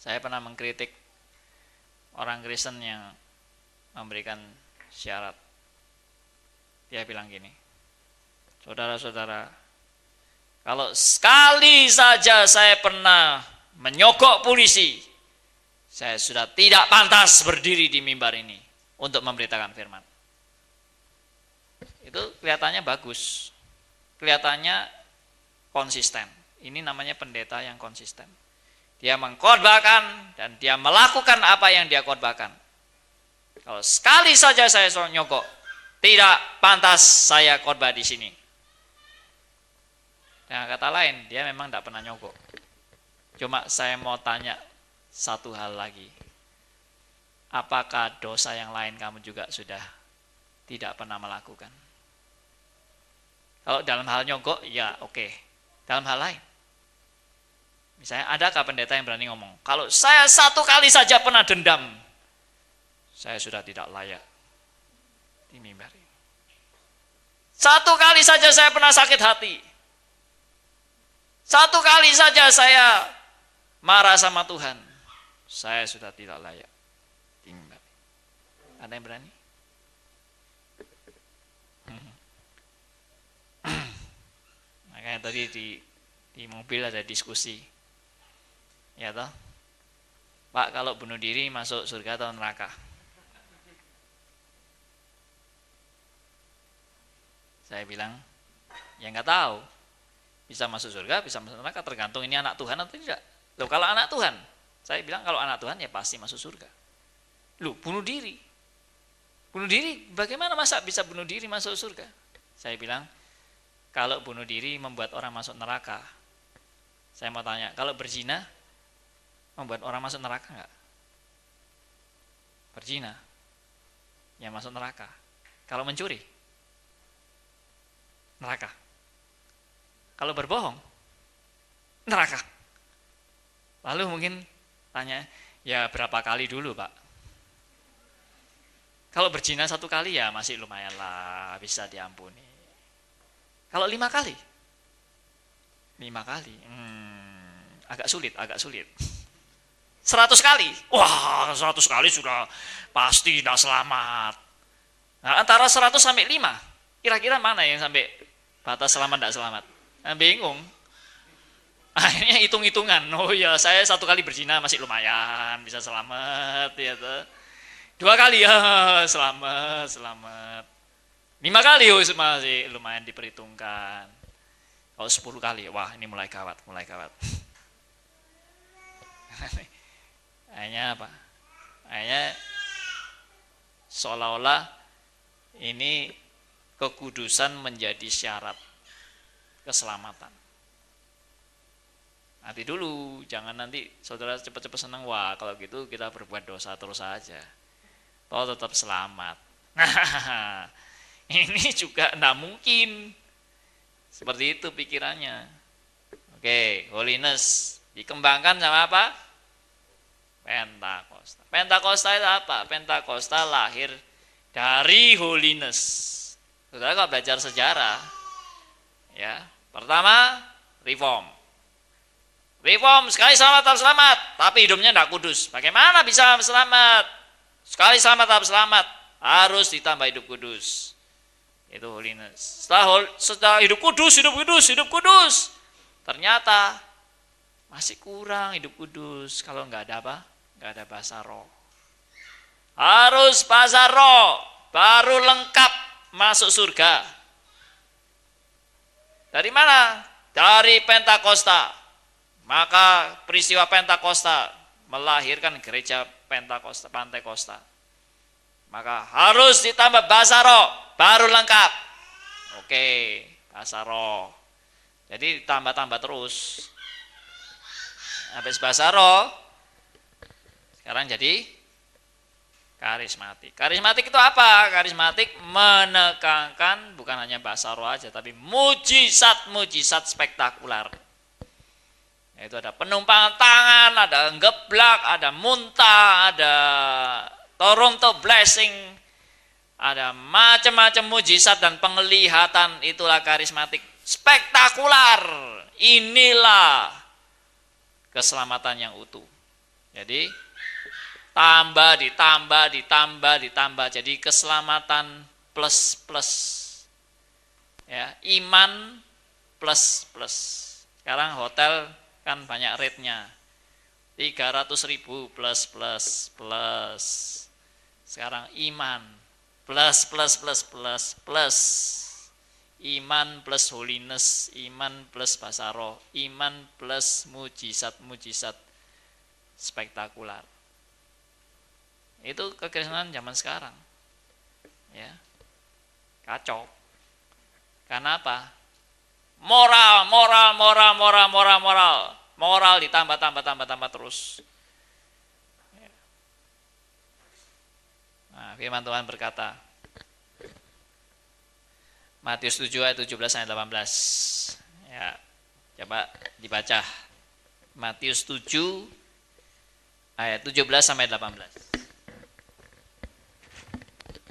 Saya pernah mengkritik orang Kristen yang memberikan syarat. Dia bilang gini, saudara-saudara, kalau sekali saja saya pernah menyogok polisi, saya sudah tidak pantas berdiri di mimbar ini untuk memberitakan firman. Itu kelihatannya bagus, kelihatannya konsisten. Ini namanya pendeta yang konsisten. Dia mengkhotbahkan dan dia melakukan apa yang dia khotbahkan. Kalau sekali saja saya nyogok, tidak pantas saya khotbah di sini. Dengan kata lain, dia memang tidak pernah nyogok. Cuma saya mau tanya satu hal lagi. Apakah dosa yang lain kamu juga sudah tidak pernah melakukan? Kalau dalam hal nyogok, ya oke. Okay. Dalam hal lain. Misalnya adakah pendeta yang berani ngomong, kalau saya satu kali saja pernah dendam, saya sudah tidak layak di mimbar Satu kali saja saya pernah sakit hati. Satu kali saja saya marah sama Tuhan, saya sudah tidak layak tinggal. Ada yang berani? Makanya tadi di di mobil ada diskusi, ya toh. Pak kalau bunuh diri masuk surga atau neraka? Saya bilang, ya nggak tahu. Bisa masuk surga, bisa masuk neraka, tergantung ini anak Tuhan atau tidak. Loh kalau anak Tuhan, saya bilang kalau anak Tuhan ya pasti masuk surga. Loh bunuh diri. Bunuh diri, bagaimana masa bisa bunuh diri masuk surga? Saya bilang, kalau bunuh diri membuat orang masuk neraka. Saya mau tanya, kalau berzina membuat orang masuk neraka enggak? Berzina, yang masuk neraka. Kalau mencuri, neraka. Kalau berbohong, neraka. Lalu mungkin tanya, ya berapa kali dulu pak? Kalau berzina satu kali ya masih lumayan lah, bisa diampuni. Kalau lima kali? Lima kali, hmm, agak sulit, agak sulit. Seratus kali, wah seratus kali sudah pasti tidak selamat. Nah, antara seratus sampai lima, kira-kira mana yang sampai batas selamat tidak selamat? Nah, bingung. Akhirnya hitung-hitungan. Oh ya, saya satu kali berzina masih lumayan, bisa selamat ya tuh. Dua kali ya, selamat, selamat. Lima kali oh, masih lumayan diperhitungkan. Kalau sepuluh kali, wah ini mulai kawat, mulai kawat. Akhirnya apa? Akhirnya seolah-olah ini kekudusan menjadi syarat keselamatan. Nanti dulu, jangan nanti saudara cepat-cepat senang. Wah, kalau gitu kita berbuat dosa terus saja. Toh tetap selamat. Nah, ini juga tidak mungkin. Seperti itu pikirannya. Oke, holiness dikembangkan sama apa? Pentakosta. Pentakosta itu apa? Pentakosta lahir dari holiness. Saudara kalau belajar sejarah, ya pertama reform. Reform sekali selamat tetap selamat, tapi hidupnya tidak kudus. Bagaimana bisa selamat? Sekali selamat tetap selamat, harus ditambah hidup kudus. Itu holiness. Setelah, setelah hidup kudus, hidup kudus, hidup kudus. Ternyata masih kurang hidup kudus kalau nggak ada apa? Nggak ada bahasa roh. Harus bahasa roh, baru lengkap masuk surga. Dari mana? Dari Pentakosta. Maka peristiwa Pentakosta melahirkan gereja Pentakosta, Pantekosta. Maka harus ditambah bahasa roh, baru lengkap. Oke, bahasa roh. Jadi tambah-tambah terus. Habis bahasa roh, sekarang jadi karismatik. Karismatik itu apa? Karismatik menekankan bukan hanya bahasa roh aja, tapi mujizat-mujizat spektakular itu ada penumpangan tangan, ada geblak, ada muntah, ada Toronto blessing, ada macam-macam mujizat dan penglihatan itulah karismatik spektakular. Inilah keselamatan yang utuh. Jadi tambah ditambah ditambah ditambah jadi keselamatan plus plus ya iman plus plus sekarang hotel kan banyak rate-nya. 300 ribu plus plus plus. Sekarang iman plus plus plus plus plus. Iman plus holiness iman plus bahasa roh iman plus mujizat mujizat spektakular. Itu kekristenan zaman sekarang ya. Kacau. Karena apa Moral, moral, moral, moral, moral, moral. Moral ditambah, tambah, tambah, tambah terus. Nah, firman Tuhan berkata, Matius 7 ayat 17 ayat 18. Ya, coba dibaca. Matius 7 ayat 17 sampai 18.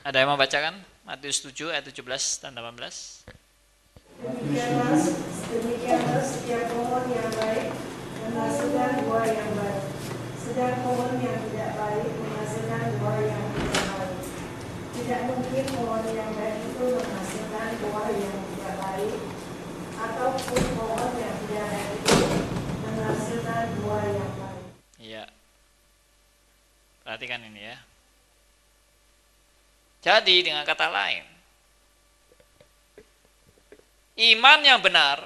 Ada yang mau bacakan? Matius 7 ayat 17 dan 18. Demikianlah, demikianlah setiap pohon yang baik menghasilkan buah yang baik. Sedang pohon yang tidak baik menghasilkan buah yang tidak baik. Tidak mungkin pohon yang baik itu menghasilkan buah yang tidak baik, ataupun pohon yang tidak baik itu menghasilkan buah yang baik. Iya. Perhatikan ini ya. Jadi dengan kata lain, Iman yang benar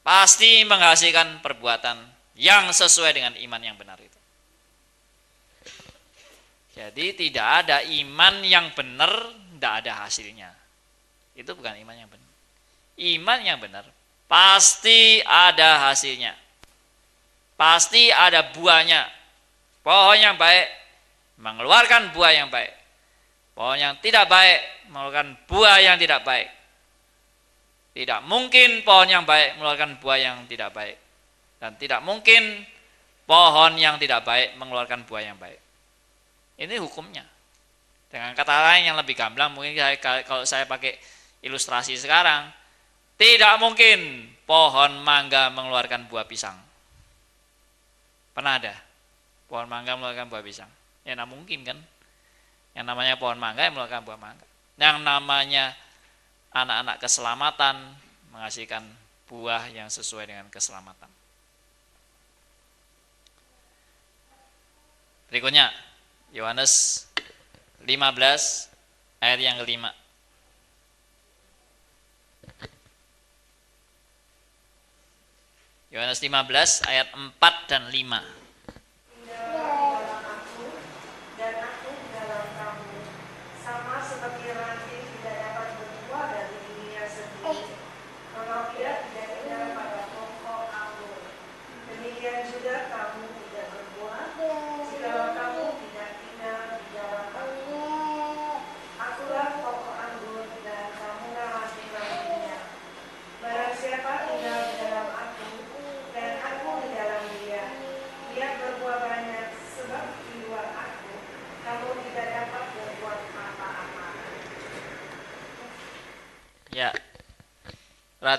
pasti menghasilkan perbuatan yang sesuai dengan iman yang benar itu. Jadi tidak ada iman yang benar, tidak ada hasilnya. Itu bukan iman yang benar. Iman yang benar pasti ada hasilnya. Pasti ada buahnya. Pohon yang baik mengeluarkan buah yang baik. Pohon yang tidak baik mengeluarkan buah yang tidak baik. Tidak mungkin pohon yang baik mengeluarkan buah yang tidak baik. Dan tidak mungkin pohon yang tidak baik mengeluarkan buah yang baik. Ini hukumnya. Dengan kata lain yang lebih gamblang, mungkin saya, kalau saya pakai ilustrasi sekarang, tidak mungkin pohon mangga mengeluarkan buah pisang. Pernah ada? Pohon mangga mengeluarkan buah pisang. Ya, tidak mungkin kan? Yang namanya pohon mangga yang mengeluarkan buah mangga. Yang namanya anak-anak keselamatan, menghasilkan buah yang sesuai dengan keselamatan. Berikutnya, Yohanes 15 ayat yang kelima. Yohanes 15 ayat 4 dan 5.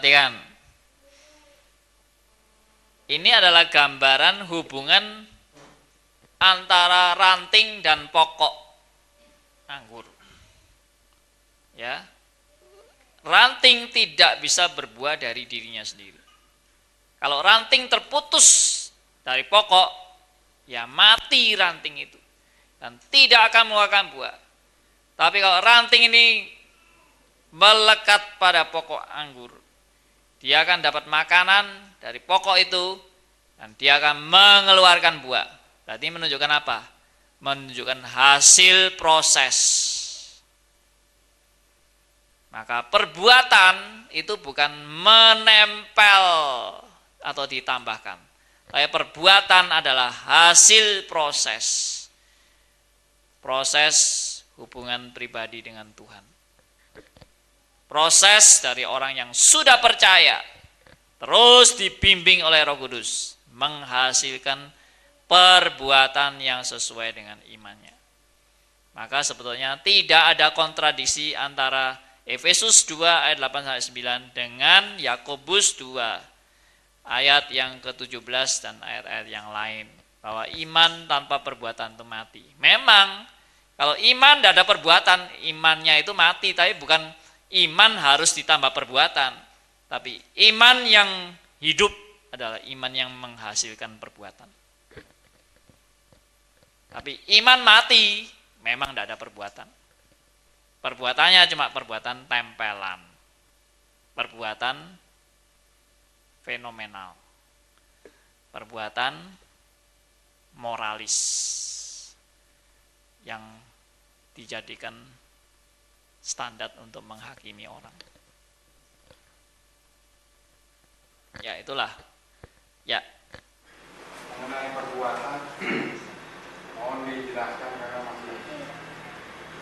Perhatikan. Ini adalah gambaran hubungan antara ranting dan pokok anggur. Ya. Ranting tidak bisa berbuah dari dirinya sendiri. Kalau ranting terputus dari pokok, ya mati ranting itu dan tidak akan mengeluarkan buah. Tapi kalau ranting ini melekat pada pokok anggur, dia akan dapat makanan dari pokok itu dan dia akan mengeluarkan buah. Berarti menunjukkan apa? Menunjukkan hasil proses. Maka perbuatan itu bukan menempel atau ditambahkan. Tapi perbuatan adalah hasil proses. Proses hubungan pribadi dengan Tuhan. Proses dari orang yang sudah percaya terus dibimbing oleh Roh Kudus menghasilkan perbuatan yang sesuai dengan imannya. Maka sebetulnya tidak ada kontradiksi antara Efesus 2 ayat 8 sampai 9 dengan Yakobus 2 ayat yang ke-17 dan ayat-ayat yang lain bahwa iman tanpa perbuatan itu mati. Memang kalau iman tidak ada perbuatan, imannya itu mati, tapi bukan iman harus ditambah perbuatan. Tapi iman yang hidup adalah iman yang menghasilkan perbuatan. Tapi iman mati memang tidak ada perbuatan. Perbuatannya cuma perbuatan tempelan. Perbuatan fenomenal. Perbuatan moralis yang dijadikan standar untuk menghakimi orang. Ya, itulah. Ya. Mengenai perbuatan, mohon dijelaskan karena masih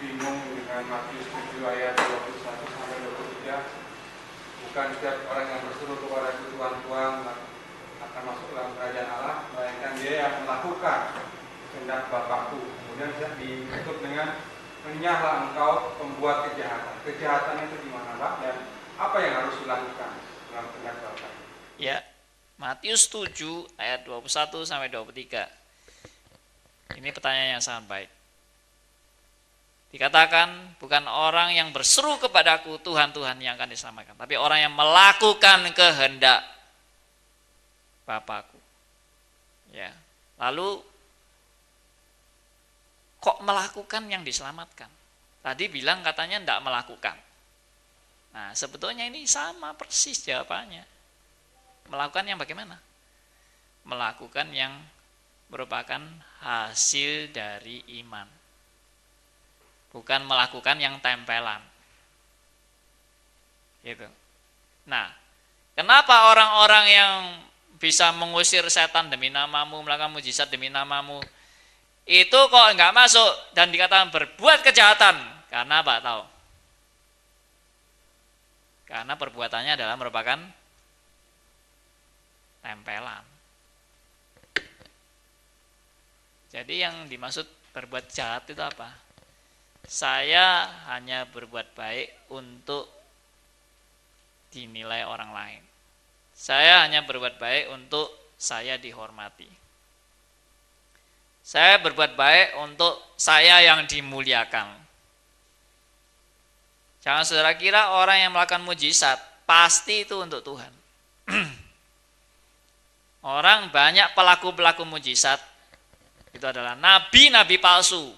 bingung dengan Matius 7 ayat 21 sampai 23 bukan setiap orang yang berseru kepada Tuhan Tuhan akan masuk dalam kerajaan Allah, melainkan dia yang melakukan kehendak Bapakku. Kemudian ditutup dengan menyahlah engkau pembuat kejahatan. Kejahatan itu di mana Pak dan apa yang harus dilakukan dalam kehendak Bapak? Ya, Matius 7 ayat 21 sampai 23. Ini pertanyaan yang sangat baik. Dikatakan bukan orang yang berseru kepadaku Tuhan Tuhan yang akan diselamatkan, tapi orang yang melakukan kehendak Bapakku. Ya. Lalu kok melakukan yang diselamatkan? Tadi bilang katanya tidak melakukan. Nah, sebetulnya ini sama persis jawabannya. Melakukan yang bagaimana? Melakukan yang merupakan hasil dari iman bukan melakukan yang tempelan. Gitu. Nah, kenapa orang-orang yang bisa mengusir setan demi namamu, melakukan mujizat demi namamu, itu kok enggak masuk dan dikatakan berbuat kejahatan? Karena apa? Tahu? Karena perbuatannya adalah merupakan tempelan. Jadi yang dimaksud berbuat jahat itu apa? saya hanya berbuat baik untuk dinilai orang lain. Saya hanya berbuat baik untuk saya dihormati. Saya berbuat baik untuk saya yang dimuliakan. Jangan saudara kira orang yang melakukan mujizat pasti itu untuk Tuhan. orang banyak pelaku-pelaku mujizat itu adalah nabi-nabi palsu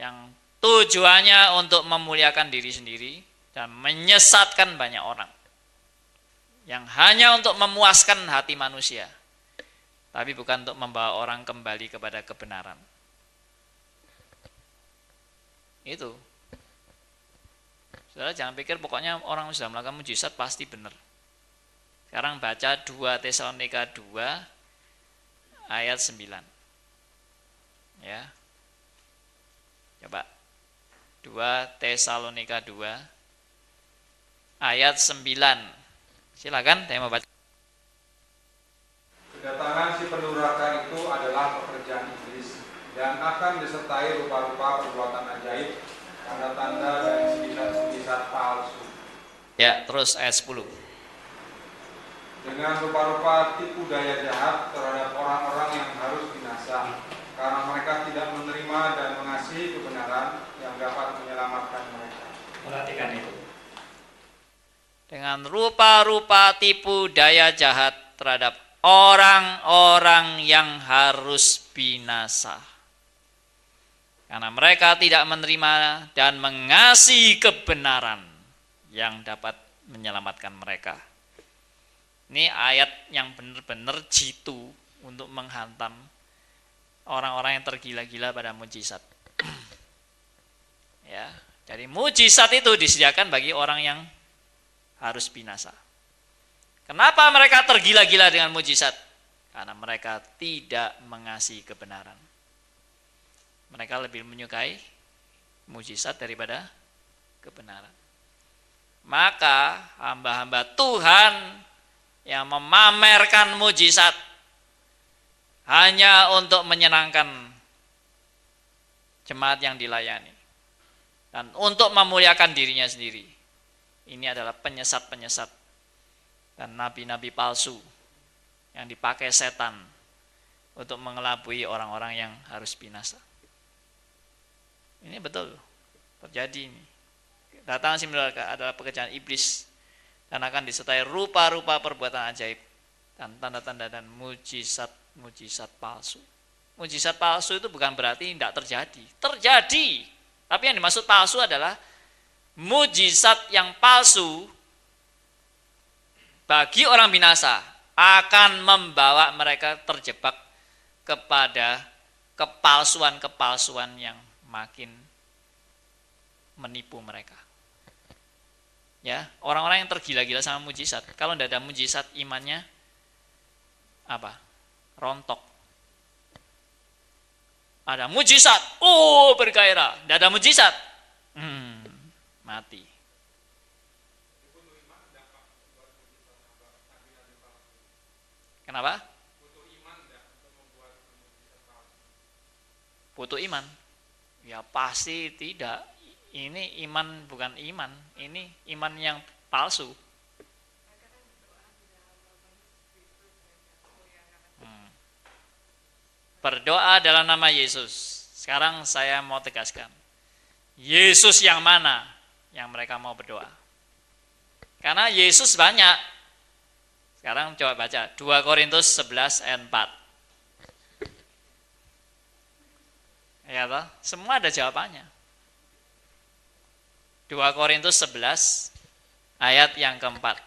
yang tujuannya untuk memuliakan diri sendiri dan menyesatkan banyak orang. Yang hanya untuk memuaskan hati manusia, tapi bukan untuk membawa orang kembali kepada kebenaran. Itu. Saudara jangan pikir pokoknya orang sudah melakukan mujizat pasti benar. Sekarang baca 2 Tesalonika 2 ayat 9. Ya, Coba. 2 Tesalonika 2 ayat 9. Silakan, saya mau baca. Kedatangan si pendurhaka itu adalah pekerjaan iblis dan akan disertai rupa-rupa perbuatan ajaib, tanda-tanda dan sejizat-sejizat palsu. Ya, terus ayat 10. Dengan rupa-rupa tipu daya jahat terhadap orang-orang yang harus binasa, karena mereka tidak menerima dan mengasihi kebenaran yang dapat menyelamatkan mereka. Perhatikan itu. Dengan rupa-rupa tipu daya jahat terhadap orang-orang yang harus binasa. Karena mereka tidak menerima dan mengasihi kebenaran yang dapat menyelamatkan mereka. Ini ayat yang benar-benar jitu untuk menghantam orang-orang yang tergila-gila pada mujizat. ya, jadi mujizat itu disediakan bagi orang yang harus binasa. Kenapa mereka tergila-gila dengan mujizat? Karena mereka tidak mengasihi kebenaran. Mereka lebih menyukai mujizat daripada kebenaran. Maka hamba-hamba Tuhan yang memamerkan mujizat hanya untuk menyenangkan jemaat yang dilayani dan untuk memuliakan dirinya sendiri. Ini adalah penyesat-penyesat dan nabi-nabi palsu yang dipakai setan untuk mengelabui orang-orang yang harus binasa. Ini betul terjadi ini. Datang si adalah pekerjaan iblis dan akan disertai rupa-rupa perbuatan ajaib dan tanda-tanda dan mujizat-mujizat palsu. Mujizat palsu itu bukan berarti tidak terjadi. Terjadi. Tapi yang dimaksud palsu adalah mujizat yang palsu bagi orang binasa akan membawa mereka terjebak kepada kepalsuan-kepalsuan yang makin menipu mereka. Ya, orang-orang yang tergila-gila sama mujizat. Kalau tidak ada mujizat imannya apa? Rontok. Ada mujizat, oh bergairah. Tidak ada mujizat, hmm, mati. Kenapa? Butuh iman. Ya pasti tidak. Ini iman bukan iman, ini iman yang palsu. Hmm. Berdoa dalam nama Yesus. Sekarang saya mau tegaskan. Yesus yang mana yang mereka mau berdoa? Karena Yesus banyak. Sekarang coba baca 2 Korintus 11 ayat 4. Ya toh? Semua ada jawabannya. 2 Korintus 11 ayat yang keempat.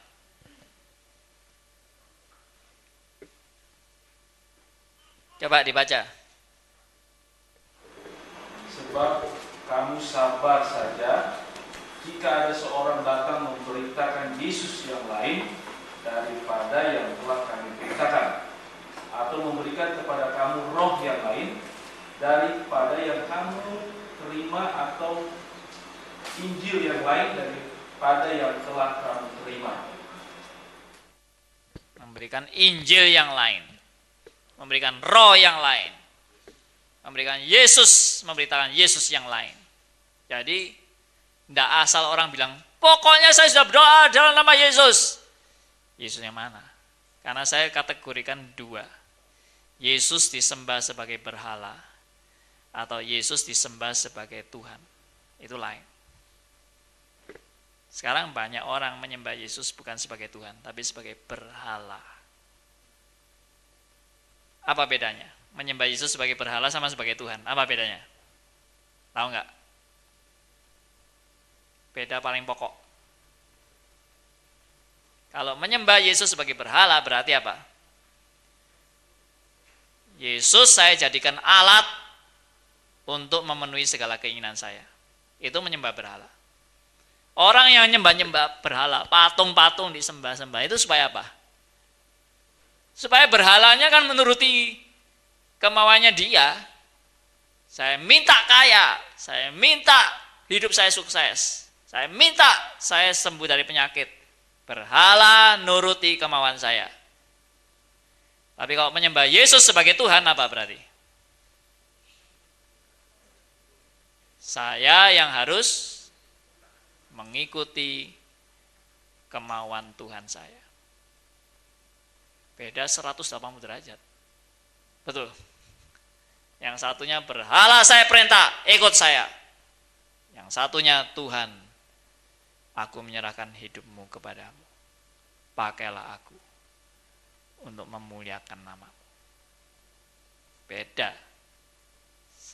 Coba dibaca. Sebab kamu sabar saja jika ada seorang datang memberitakan Yesus yang lain daripada yang telah kami beritakan atau memberikan kepada kamu roh yang lain daripada yang kamu terima atau Injil yang lain daripada yang telah kamu terima. Memberikan Injil yang lain, memberikan roh yang lain, memberikan Yesus, memberitakan Yesus yang lain. Jadi, tidak asal orang bilang, pokoknya saya sudah berdoa dalam nama Yesus. Yesus yang mana? Karena saya kategorikan dua. Yesus disembah sebagai berhala, atau Yesus disembah sebagai Tuhan. Itu lain. Sekarang banyak orang menyembah Yesus bukan sebagai Tuhan, tapi sebagai berhala. Apa bedanya? Menyembah Yesus sebagai berhala sama sebagai Tuhan. Apa bedanya? Tahu nggak? Beda paling pokok. Kalau menyembah Yesus sebagai berhala berarti apa? Yesus saya jadikan alat untuk memenuhi segala keinginan saya. Itu menyembah berhala. Orang yang nyembah-nyembah berhala, patung-patung disembah-sembah itu supaya apa? Supaya berhalanya kan menuruti kemauannya dia. Saya minta kaya, saya minta hidup saya sukses. Saya minta saya sembuh dari penyakit. Berhala nuruti kemauan saya. Tapi kalau menyembah Yesus sebagai Tuhan apa berarti? Saya yang harus mengikuti kemauan Tuhan saya. Beda 180 derajat. Betul. Yang satunya berhala saya perintah, ikut saya. Yang satunya Tuhan, aku menyerahkan hidupmu kepadamu. Pakailah aku untuk memuliakan namamu. Beda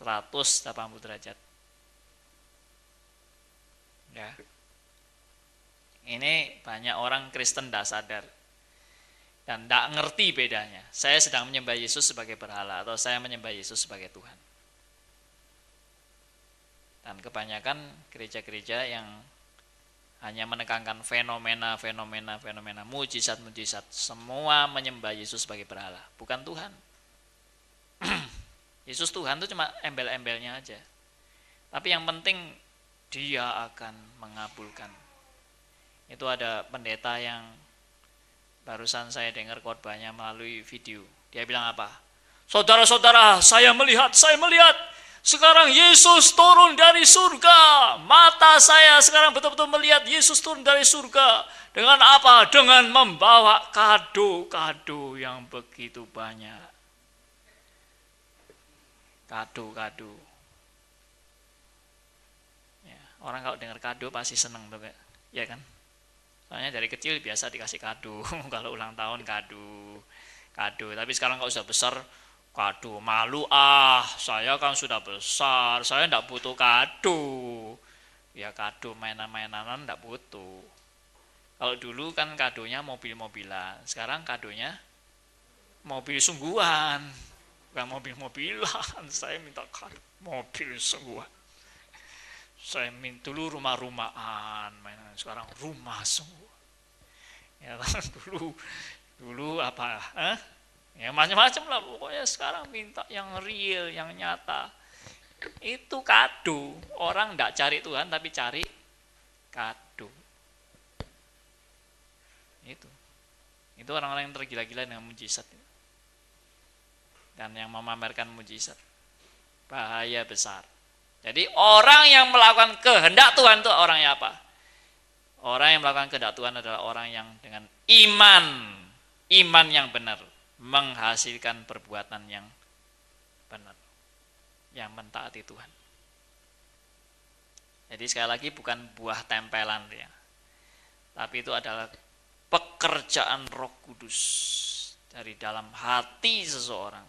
180 derajat. Ya. Ini banyak orang Kristen tidak sadar dan tidak ngerti bedanya. Saya sedang menyembah Yesus sebagai berhala atau saya menyembah Yesus sebagai Tuhan. Dan kebanyakan gereja-gereja yang hanya menekankan fenomena, fenomena, fenomena, mujizat, mujizat, semua menyembah Yesus sebagai berhala, bukan Tuhan. Yesus Tuhan itu cuma embel-embelnya aja. Tapi yang penting dia akan mengabulkan. Itu ada pendeta yang barusan saya dengar khotbahnya melalui video. Dia bilang apa? Saudara-saudara, saya melihat, saya melihat sekarang Yesus turun dari surga. Mata saya sekarang betul-betul melihat Yesus turun dari surga. Dengan apa? Dengan membawa kado-kado yang begitu banyak kado-kado. Orang kalau dengar kado pasti seneng tuh, ya kan? Soalnya dari kecil biasa dikasih kado, kalau ulang tahun kado, kado. Tapi sekarang kalau sudah besar, kado. Malu ah, saya kan sudah besar, saya tidak butuh kado. Ya kado mainan-mainan tidak butuh. Kalau dulu kan kadonya mobil-mobilan, sekarang kadonya mobil sungguhan. Bukan mobil-mobilan. Saya minta mobil semua saya minta dulu rumah-rumahan mainan sekarang rumah semua ya dulu dulu apa eh? ya macam-macam lah pokoknya sekarang minta yang real yang nyata itu kado orang tidak cari Tuhan tapi cari kado itu itu orang-orang yang tergila-gila dengan mujizat dan yang memamerkan mujizat. Bahaya besar. Jadi orang yang melakukan kehendak Tuhan itu orang yang apa? Orang yang melakukan kehendak Tuhan adalah orang yang dengan iman, iman yang benar, menghasilkan perbuatan yang benar, yang mentaati Tuhan. Jadi sekali lagi bukan buah tempelan ya. Tapi itu adalah pekerjaan Roh Kudus dari dalam hati seseorang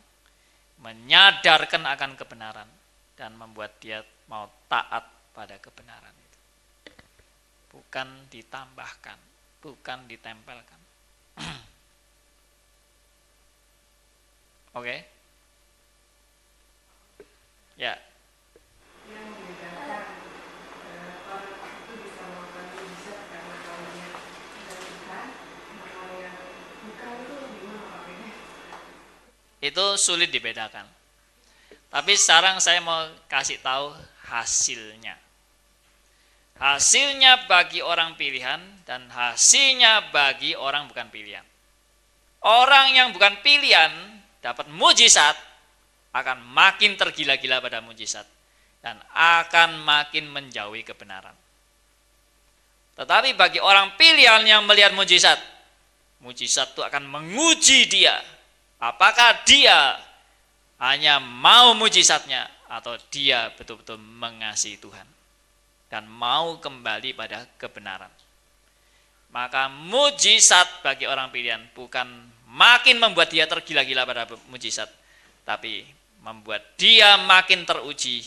menyadarkan akan kebenaran dan membuat dia mau taat pada kebenaran itu. Bukan ditambahkan, bukan ditempelkan. Oke? Okay? Ya. itu sulit dibedakan. Tapi sekarang saya mau kasih tahu hasilnya. Hasilnya bagi orang pilihan dan hasilnya bagi orang bukan pilihan. Orang yang bukan pilihan dapat mujizat akan makin tergila-gila pada mujizat dan akan makin menjauhi kebenaran. Tetapi bagi orang pilihan yang melihat mujizat, mujizat itu akan menguji dia Apakah dia hanya mau mujizatnya atau dia betul-betul mengasihi Tuhan dan mau kembali pada kebenaran. Maka mujizat bagi orang pilihan bukan makin membuat dia tergila-gila pada mujizat, tapi membuat dia makin teruji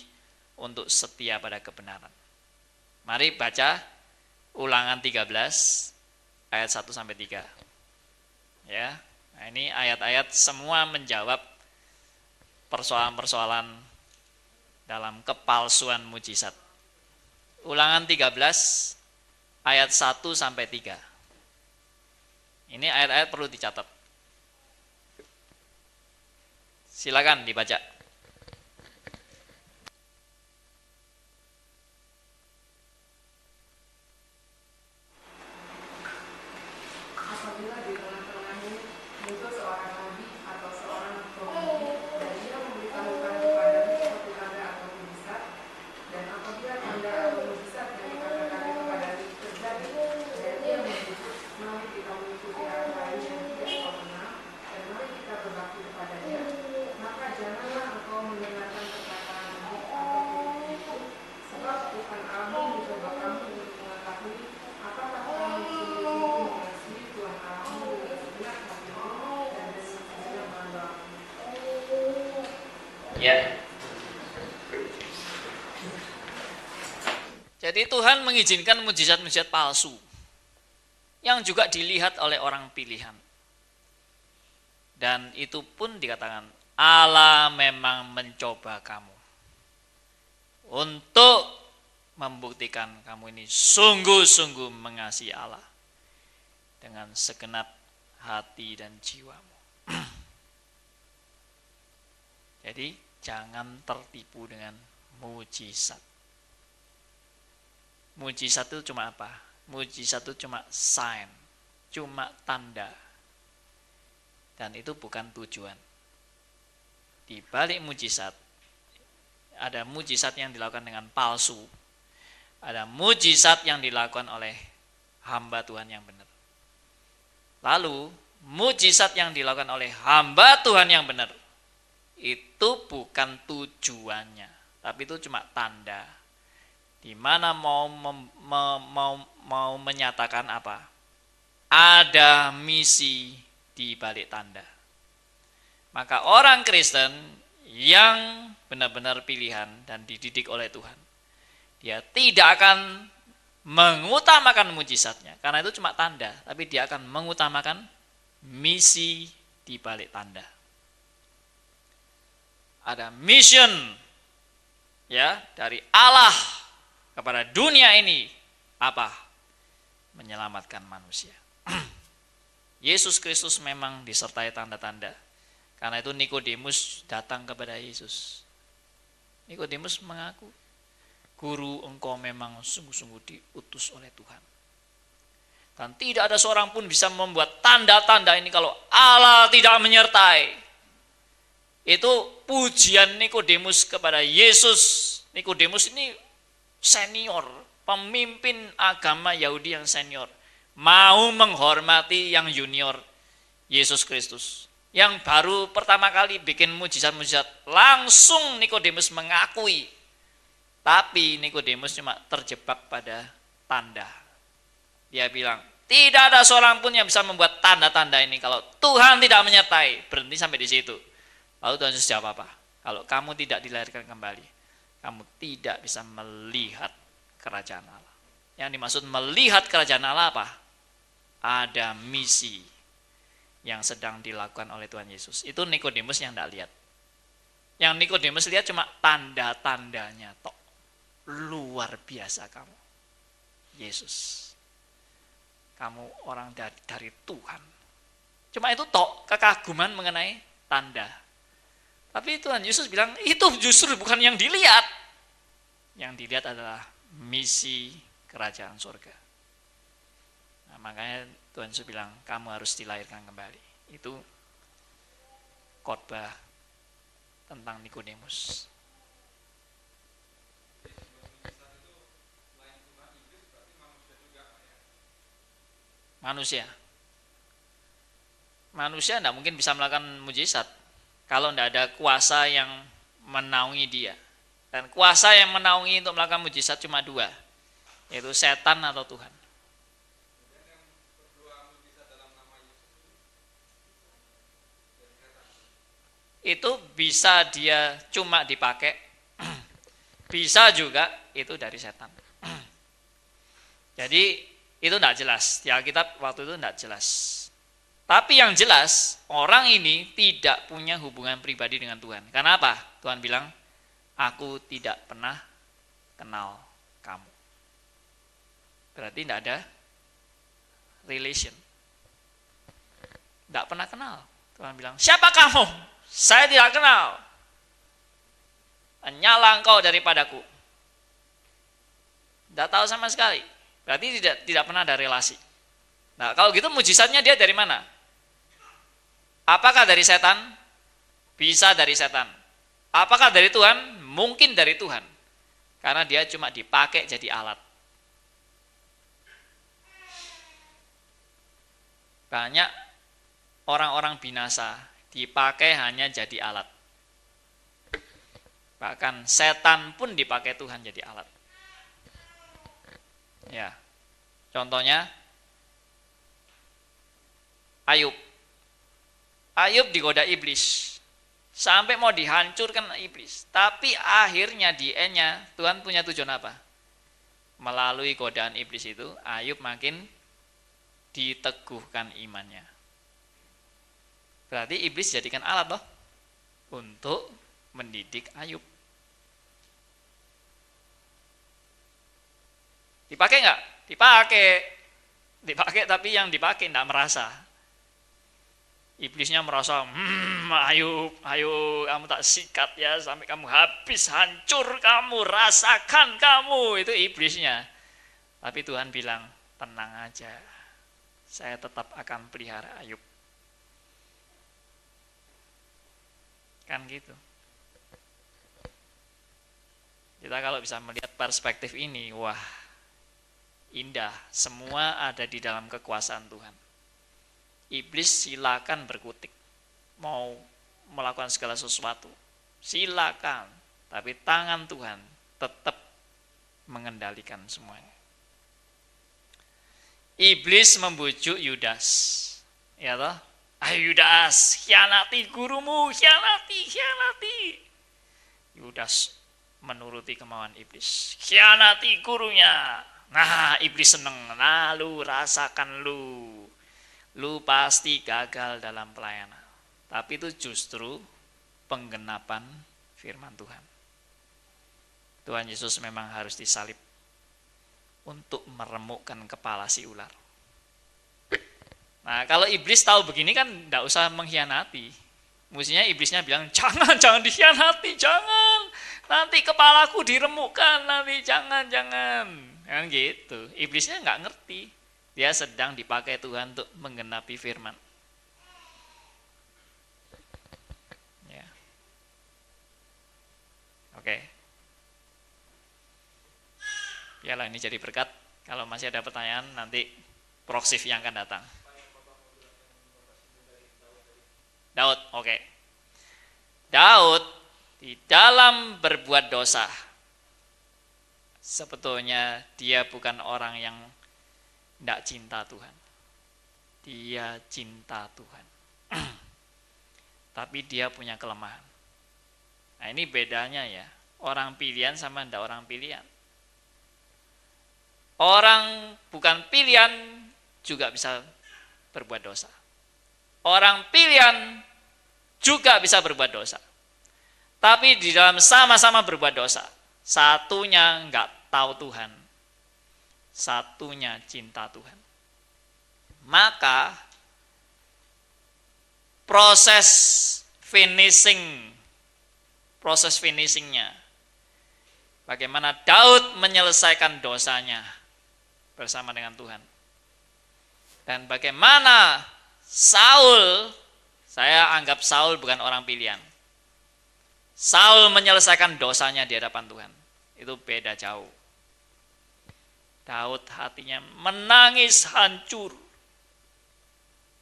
untuk setia pada kebenaran. Mari baca ulangan 13 ayat 1 sampai 3. Ya. Ini ayat-ayat semua menjawab persoalan-persoalan dalam kepalsuan mujizat. Ulangan 13 ayat 1 sampai 3. Ini ayat-ayat perlu dicatat. Silakan dibaca. Jadi Tuhan mengizinkan mujizat-mujizat palsu yang juga dilihat oleh orang pilihan. Dan itu pun dikatakan Allah memang mencoba kamu untuk membuktikan kamu ini sungguh-sungguh mengasihi Allah dengan segenap hati dan jiwamu. Jadi jangan tertipu dengan mujizat. Mujizat itu cuma apa? Mujizat itu cuma sign, cuma tanda. Dan itu bukan tujuan. Di balik mujizat ada mujizat yang dilakukan dengan palsu. Ada mujizat yang dilakukan oleh hamba Tuhan yang benar. Lalu mujizat yang dilakukan oleh hamba Tuhan yang benar itu bukan tujuannya, tapi itu cuma tanda di mana mau mem, mau mau menyatakan apa? Ada misi di balik tanda. Maka orang Kristen yang benar-benar pilihan dan dididik oleh Tuhan, dia tidak akan mengutamakan mujizatnya karena itu cuma tanda, tapi dia akan mengutamakan misi di balik tanda. Ada mission ya dari Allah kepada dunia ini apa? Menyelamatkan manusia. Yesus Kristus memang disertai tanda-tanda. Karena itu Nikodemus datang kepada Yesus. Nikodemus mengaku, "Guru, engkau memang sungguh-sungguh diutus oleh Tuhan." Dan tidak ada seorang pun bisa membuat tanda-tanda ini kalau Allah tidak menyertai. Itu pujian Nikodemus kepada Yesus. Nikodemus ini senior, pemimpin agama Yahudi yang senior, mau menghormati yang junior, Yesus Kristus. Yang baru pertama kali bikin mujizat-mujizat, langsung Nikodemus mengakui. Tapi Nikodemus cuma terjebak pada tanda. Dia bilang, tidak ada seorang pun yang bisa membuat tanda-tanda ini kalau Tuhan tidak menyertai. Berhenti sampai di situ. Lalu Tuhan Yesus jawab apa? Kalau kamu tidak dilahirkan kembali, kamu tidak bisa melihat kerajaan Allah. Yang dimaksud melihat kerajaan Allah apa? Ada misi yang sedang dilakukan oleh Tuhan Yesus. Itu Nikodemus yang tidak lihat. Yang Nikodemus lihat cuma tanda-tandanya tok. Luar biasa kamu. Yesus. Kamu orang dari, dari Tuhan. Cuma itu tok kekaguman mengenai tanda tapi Tuhan Yesus bilang, itu justru bukan yang dilihat. Yang dilihat adalah misi kerajaan surga. Nah, makanya Tuhan Yesus bilang, kamu harus dilahirkan kembali. Itu khotbah tentang Nikodemus. Manusia. Manusia tidak mungkin bisa melakukan mujizat kalau tidak ada kuasa yang menaungi dia. Dan kuasa yang menaungi untuk melakukan mujizat cuma dua, yaitu setan atau Tuhan. Itu bisa dia cuma dipakai, bisa juga itu dari setan. Jadi itu tidak jelas, di Alkitab waktu itu tidak jelas. Tapi yang jelas, orang ini tidak punya hubungan pribadi dengan Tuhan. Karena apa? Tuhan bilang, aku tidak pernah kenal kamu. Berarti tidak ada relation. Tidak pernah kenal. Tuhan bilang, siapa kamu? Saya tidak kenal. Nyala engkau daripadaku. Tidak tahu sama sekali. Berarti tidak tidak pernah ada relasi. Nah, kalau gitu mujizatnya dia dari mana? Apakah dari setan? Bisa dari setan. Apakah dari Tuhan? Mungkin dari Tuhan. Karena dia cuma dipakai jadi alat. Banyak orang-orang binasa dipakai hanya jadi alat. Bahkan setan pun dipakai Tuhan jadi alat. Ya. Contohnya Ayub Ayub digoda iblis. Sampai mau dihancurkan iblis. Tapi akhirnya di nya Tuhan punya tujuan apa? melalui godaan iblis itu Ayub makin diteguhkan imannya. Berarti iblis jadikan alat loh untuk mendidik Ayub. Dipakai nggak? Dipakai. Dipakai tapi yang dipakai tidak merasa. Iblisnya merasa, hmm, ayo, ayo kamu tak sikat ya sampai kamu habis, hancur kamu, rasakan kamu. Itu iblisnya. Tapi Tuhan bilang, tenang aja, saya tetap akan pelihara Ayub. Kan gitu. Kita kalau bisa melihat perspektif ini, wah, indah. Semua ada di dalam kekuasaan Tuhan. Iblis silakan berkutik. Mau melakukan segala sesuatu. Silakan. Tapi tangan Tuhan tetap mengendalikan semuanya. Iblis membujuk Yudas. Ya toh? Ayo Yudas, hianati gurumu, hianati, hianati. Yudas menuruti kemauan iblis. Hianati gurunya. Nah, iblis seneng. Nah, lu rasakan lu. Lu pasti gagal dalam pelayanan. Tapi itu justru penggenapan firman Tuhan. Tuhan Yesus memang harus disalib untuk meremukkan kepala si ular. Nah, kalau iblis tahu begini kan tidak usah mengkhianati. Mestinya iblisnya bilang, jangan, jangan dikhianati, jangan. Nanti kepalaku diremukkan, nanti jangan, jangan. Kan gitu. Iblisnya nggak ngerti. Dia sedang dipakai Tuhan untuk menggenapi firman. Ya. Oke. Biarlah ini jadi berkat. Kalau masih ada pertanyaan, nanti proksif yang akan datang. Daud, oke. Daud di dalam berbuat dosa sebetulnya dia bukan orang yang tidak cinta Tuhan. Dia cinta Tuhan. Tapi dia punya kelemahan. Nah ini bedanya ya. Orang pilihan sama tidak orang pilihan. Orang bukan pilihan juga bisa berbuat dosa. Orang pilihan juga bisa berbuat dosa. Tapi di dalam sama-sama berbuat dosa. Satunya nggak tahu Tuhan. Satunya cinta Tuhan. Maka proses finishing, proses finishingnya, bagaimana Daud menyelesaikan dosanya bersama dengan Tuhan. Dan bagaimana Saul, saya anggap Saul bukan orang pilihan. Saul menyelesaikan dosanya di hadapan Tuhan. Itu beda jauh. Daud hatinya menangis hancur.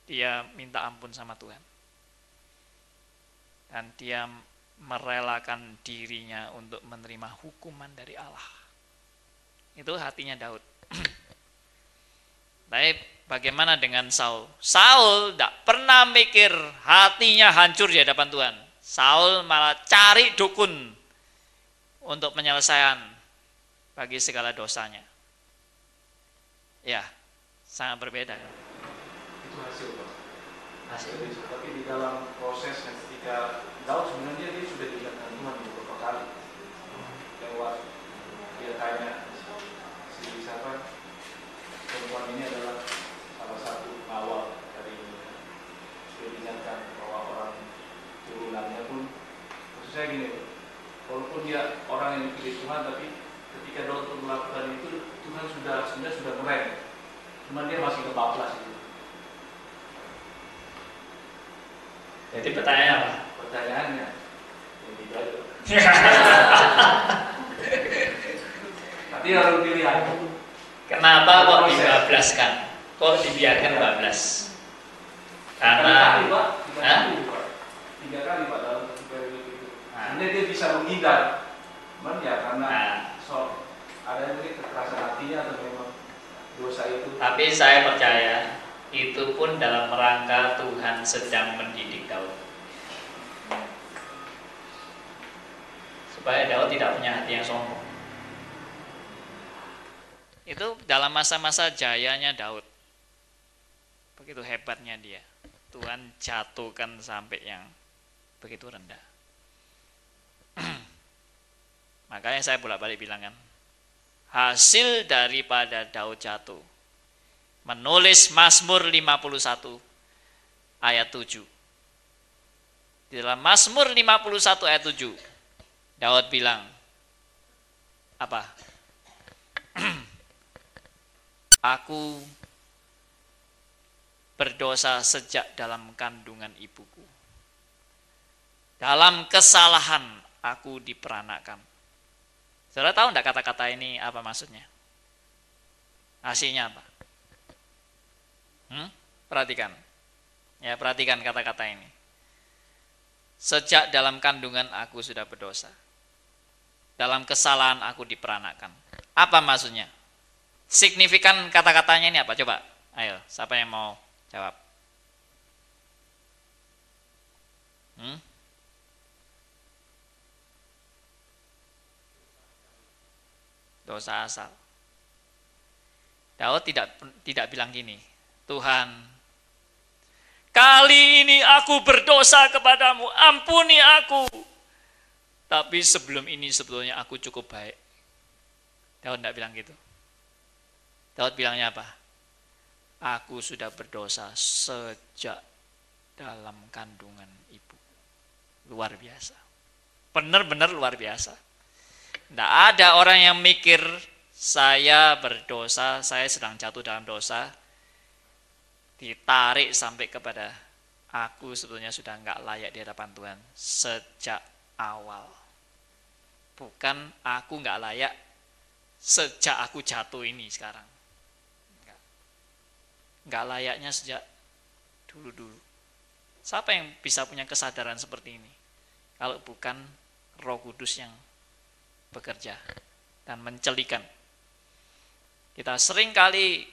Dia minta ampun sama Tuhan. Dan dia merelakan dirinya untuk menerima hukuman dari Allah. Itu hatinya Daud. Tapi bagaimana dengan Saul? Saul tidak pernah mikir hatinya hancur di hadapan Tuhan. Saul malah cari dukun untuk penyelesaian bagi segala dosanya. Ya, sangat berbeda. Itu hasil Pak. Hasil. Tapi di dalam proses ketika Daud sebenarnya dia sudah diingatkan Tuhan beberapa kali lewat dia tanya si siapa perempuan ini adalah salah satu awal dari sudah diingatkan bahwa orang turunannya pun maksud saya gini walaupun dia orang yang dipilih Tuhan tapi ketika Daud melakukan itu Tuhan sudah sebenarnya sudah merem cuman dia masih kebablas gitu. Jadi pertanyaannya apa? pertanyaannya yang gitu aja nanti harus pilihan Kenapa kok dibablaskan? Kok dibiarkan bablas? tiga Karena tiga kali pak. Tiga kali pak dalam periode itu. Nah. sebenarnya dia bisa menghindar. Cuman ya karena Nah. so ada mungkin kekerasan hatinya atau memang dosa itu Tapi saya percaya itu pun dalam rangka Tuhan sedang mendidik Daud. Supaya Daud tidak punya hati yang sombong. Itu dalam masa-masa jayanya Daud. Begitu hebatnya dia. Tuhan jatuhkan sampai yang begitu rendah. Makanya saya bolak-balik bilang kan, hasil daripada Daud jatuh, menulis Mazmur 51 ayat 7. Di dalam Mazmur 51 ayat 7, Daud bilang, apa? Aku berdosa sejak dalam kandungan ibuku. Dalam kesalahan aku diperanakan. Saudara tahu enggak kata-kata ini apa maksudnya? Hasilnya apa? Hmm? Perhatikan. Ya, perhatikan kata-kata ini. Sejak dalam kandungan aku sudah berdosa. Dalam kesalahan aku diperanakan. Apa maksudnya? Signifikan kata-katanya ini apa? Coba, ayo, siapa yang mau jawab? Hmm? Dosa asal. Daud tidak tidak bilang gini, Tuhan, kali ini aku berdosa kepadamu, ampuni aku. Tapi sebelum ini sebetulnya aku cukup baik. Daud tidak bilang gitu. Daud bilangnya apa? Aku sudah berdosa sejak dalam kandungan ibu. Luar biasa. Benar-benar luar biasa. Tidak ada orang yang mikir saya berdosa, saya sedang jatuh dalam dosa, ditarik sampai kepada aku sebetulnya sudah nggak layak di hadapan Tuhan sejak awal. Bukan aku nggak layak sejak aku jatuh ini sekarang. Nggak, nggak layaknya sejak dulu-dulu. Siapa yang bisa punya kesadaran seperti ini? Kalau bukan Roh Kudus yang bekerja dan mencelikan. Kita sering kali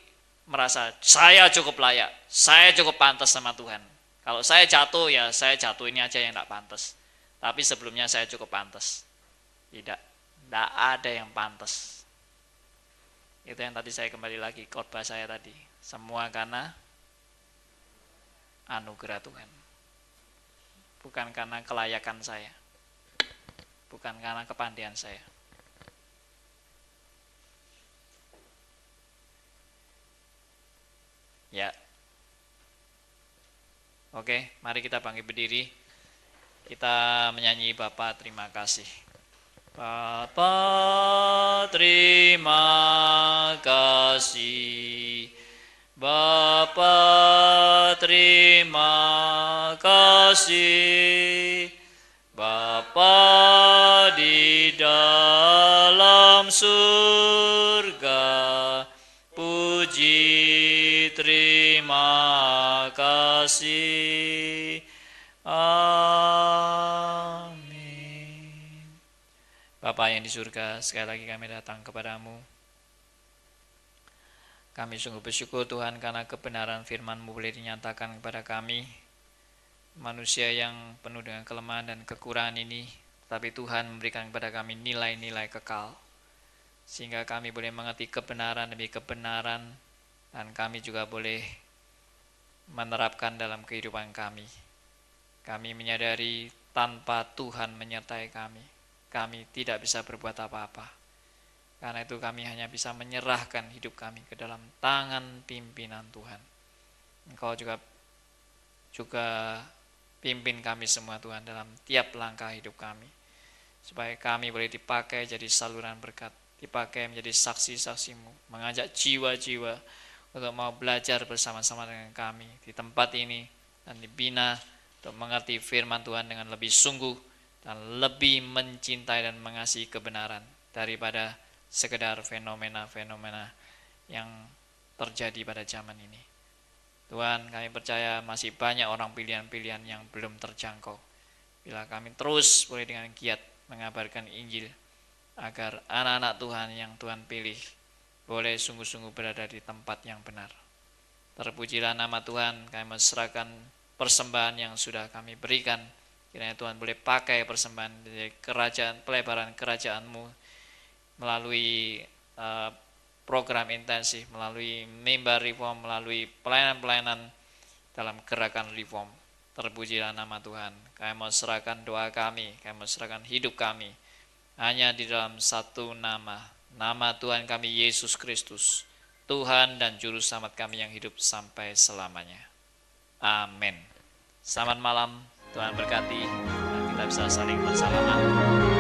merasa saya cukup layak, saya cukup pantas sama Tuhan. Kalau saya jatuh ya saya jatuh ini aja yang tidak pantas. Tapi sebelumnya saya cukup pantas. Tidak, tidak ada yang pantas. Itu yang tadi saya kembali lagi khotbah saya tadi. Semua karena anugerah Tuhan. Bukan karena kelayakan saya bukan karena kepandaian saya. Ya. Oke, mari kita bangkit berdiri. Kita menyanyi Bapak terima kasih. Bapak terima kasih. Bapak terima kasih. Bapa di dalam surga, puji terima kasih. Amin. Bapa yang di surga, sekali lagi kami datang kepadamu. Kami sungguh bersyukur Tuhan karena kebenaran firman-Mu boleh dinyatakan kepada kami manusia yang penuh dengan kelemahan dan kekurangan ini, tapi Tuhan memberikan kepada kami nilai-nilai kekal, sehingga kami boleh mengerti kebenaran demi kebenaran, dan kami juga boleh menerapkan dalam kehidupan kami. Kami menyadari tanpa Tuhan menyertai kami, kami tidak bisa berbuat apa-apa. Karena itu kami hanya bisa menyerahkan hidup kami ke dalam tangan pimpinan Tuhan. Engkau juga juga Pimpin kami semua Tuhan dalam tiap langkah hidup kami. Supaya kami boleh dipakai jadi saluran berkat. Dipakai menjadi saksi-saksimu. Mengajak jiwa-jiwa untuk mau belajar bersama-sama dengan kami di tempat ini. Dan dibina untuk mengerti firman Tuhan dengan lebih sungguh. Dan lebih mencintai dan mengasihi kebenaran. Daripada sekedar fenomena-fenomena yang terjadi pada zaman ini. Tuhan kami percaya masih banyak orang pilihan-pilihan yang belum terjangkau. Bila kami terus boleh dengan giat mengabarkan Injil agar anak-anak Tuhan yang Tuhan pilih boleh sungguh-sungguh berada di tempat yang benar. Terpujilah nama Tuhan, kami menserahkan persembahan yang sudah kami berikan. Kiranya Tuhan boleh pakai persembahan dari kerajaan, pelebaran kerajaanmu melalui uh, program intensif, melalui mimbar reform, melalui pelayanan-pelayanan dalam gerakan reform. Terpujilah nama Tuhan. Kami mau serahkan doa kami, kami mau serahkan hidup kami hanya di dalam satu nama, nama Tuhan kami Yesus Kristus, Tuhan dan Juru Selamat kami yang hidup sampai selamanya. Amin. Selamat malam, Tuhan berkati, dan kita bisa saling bersalaman.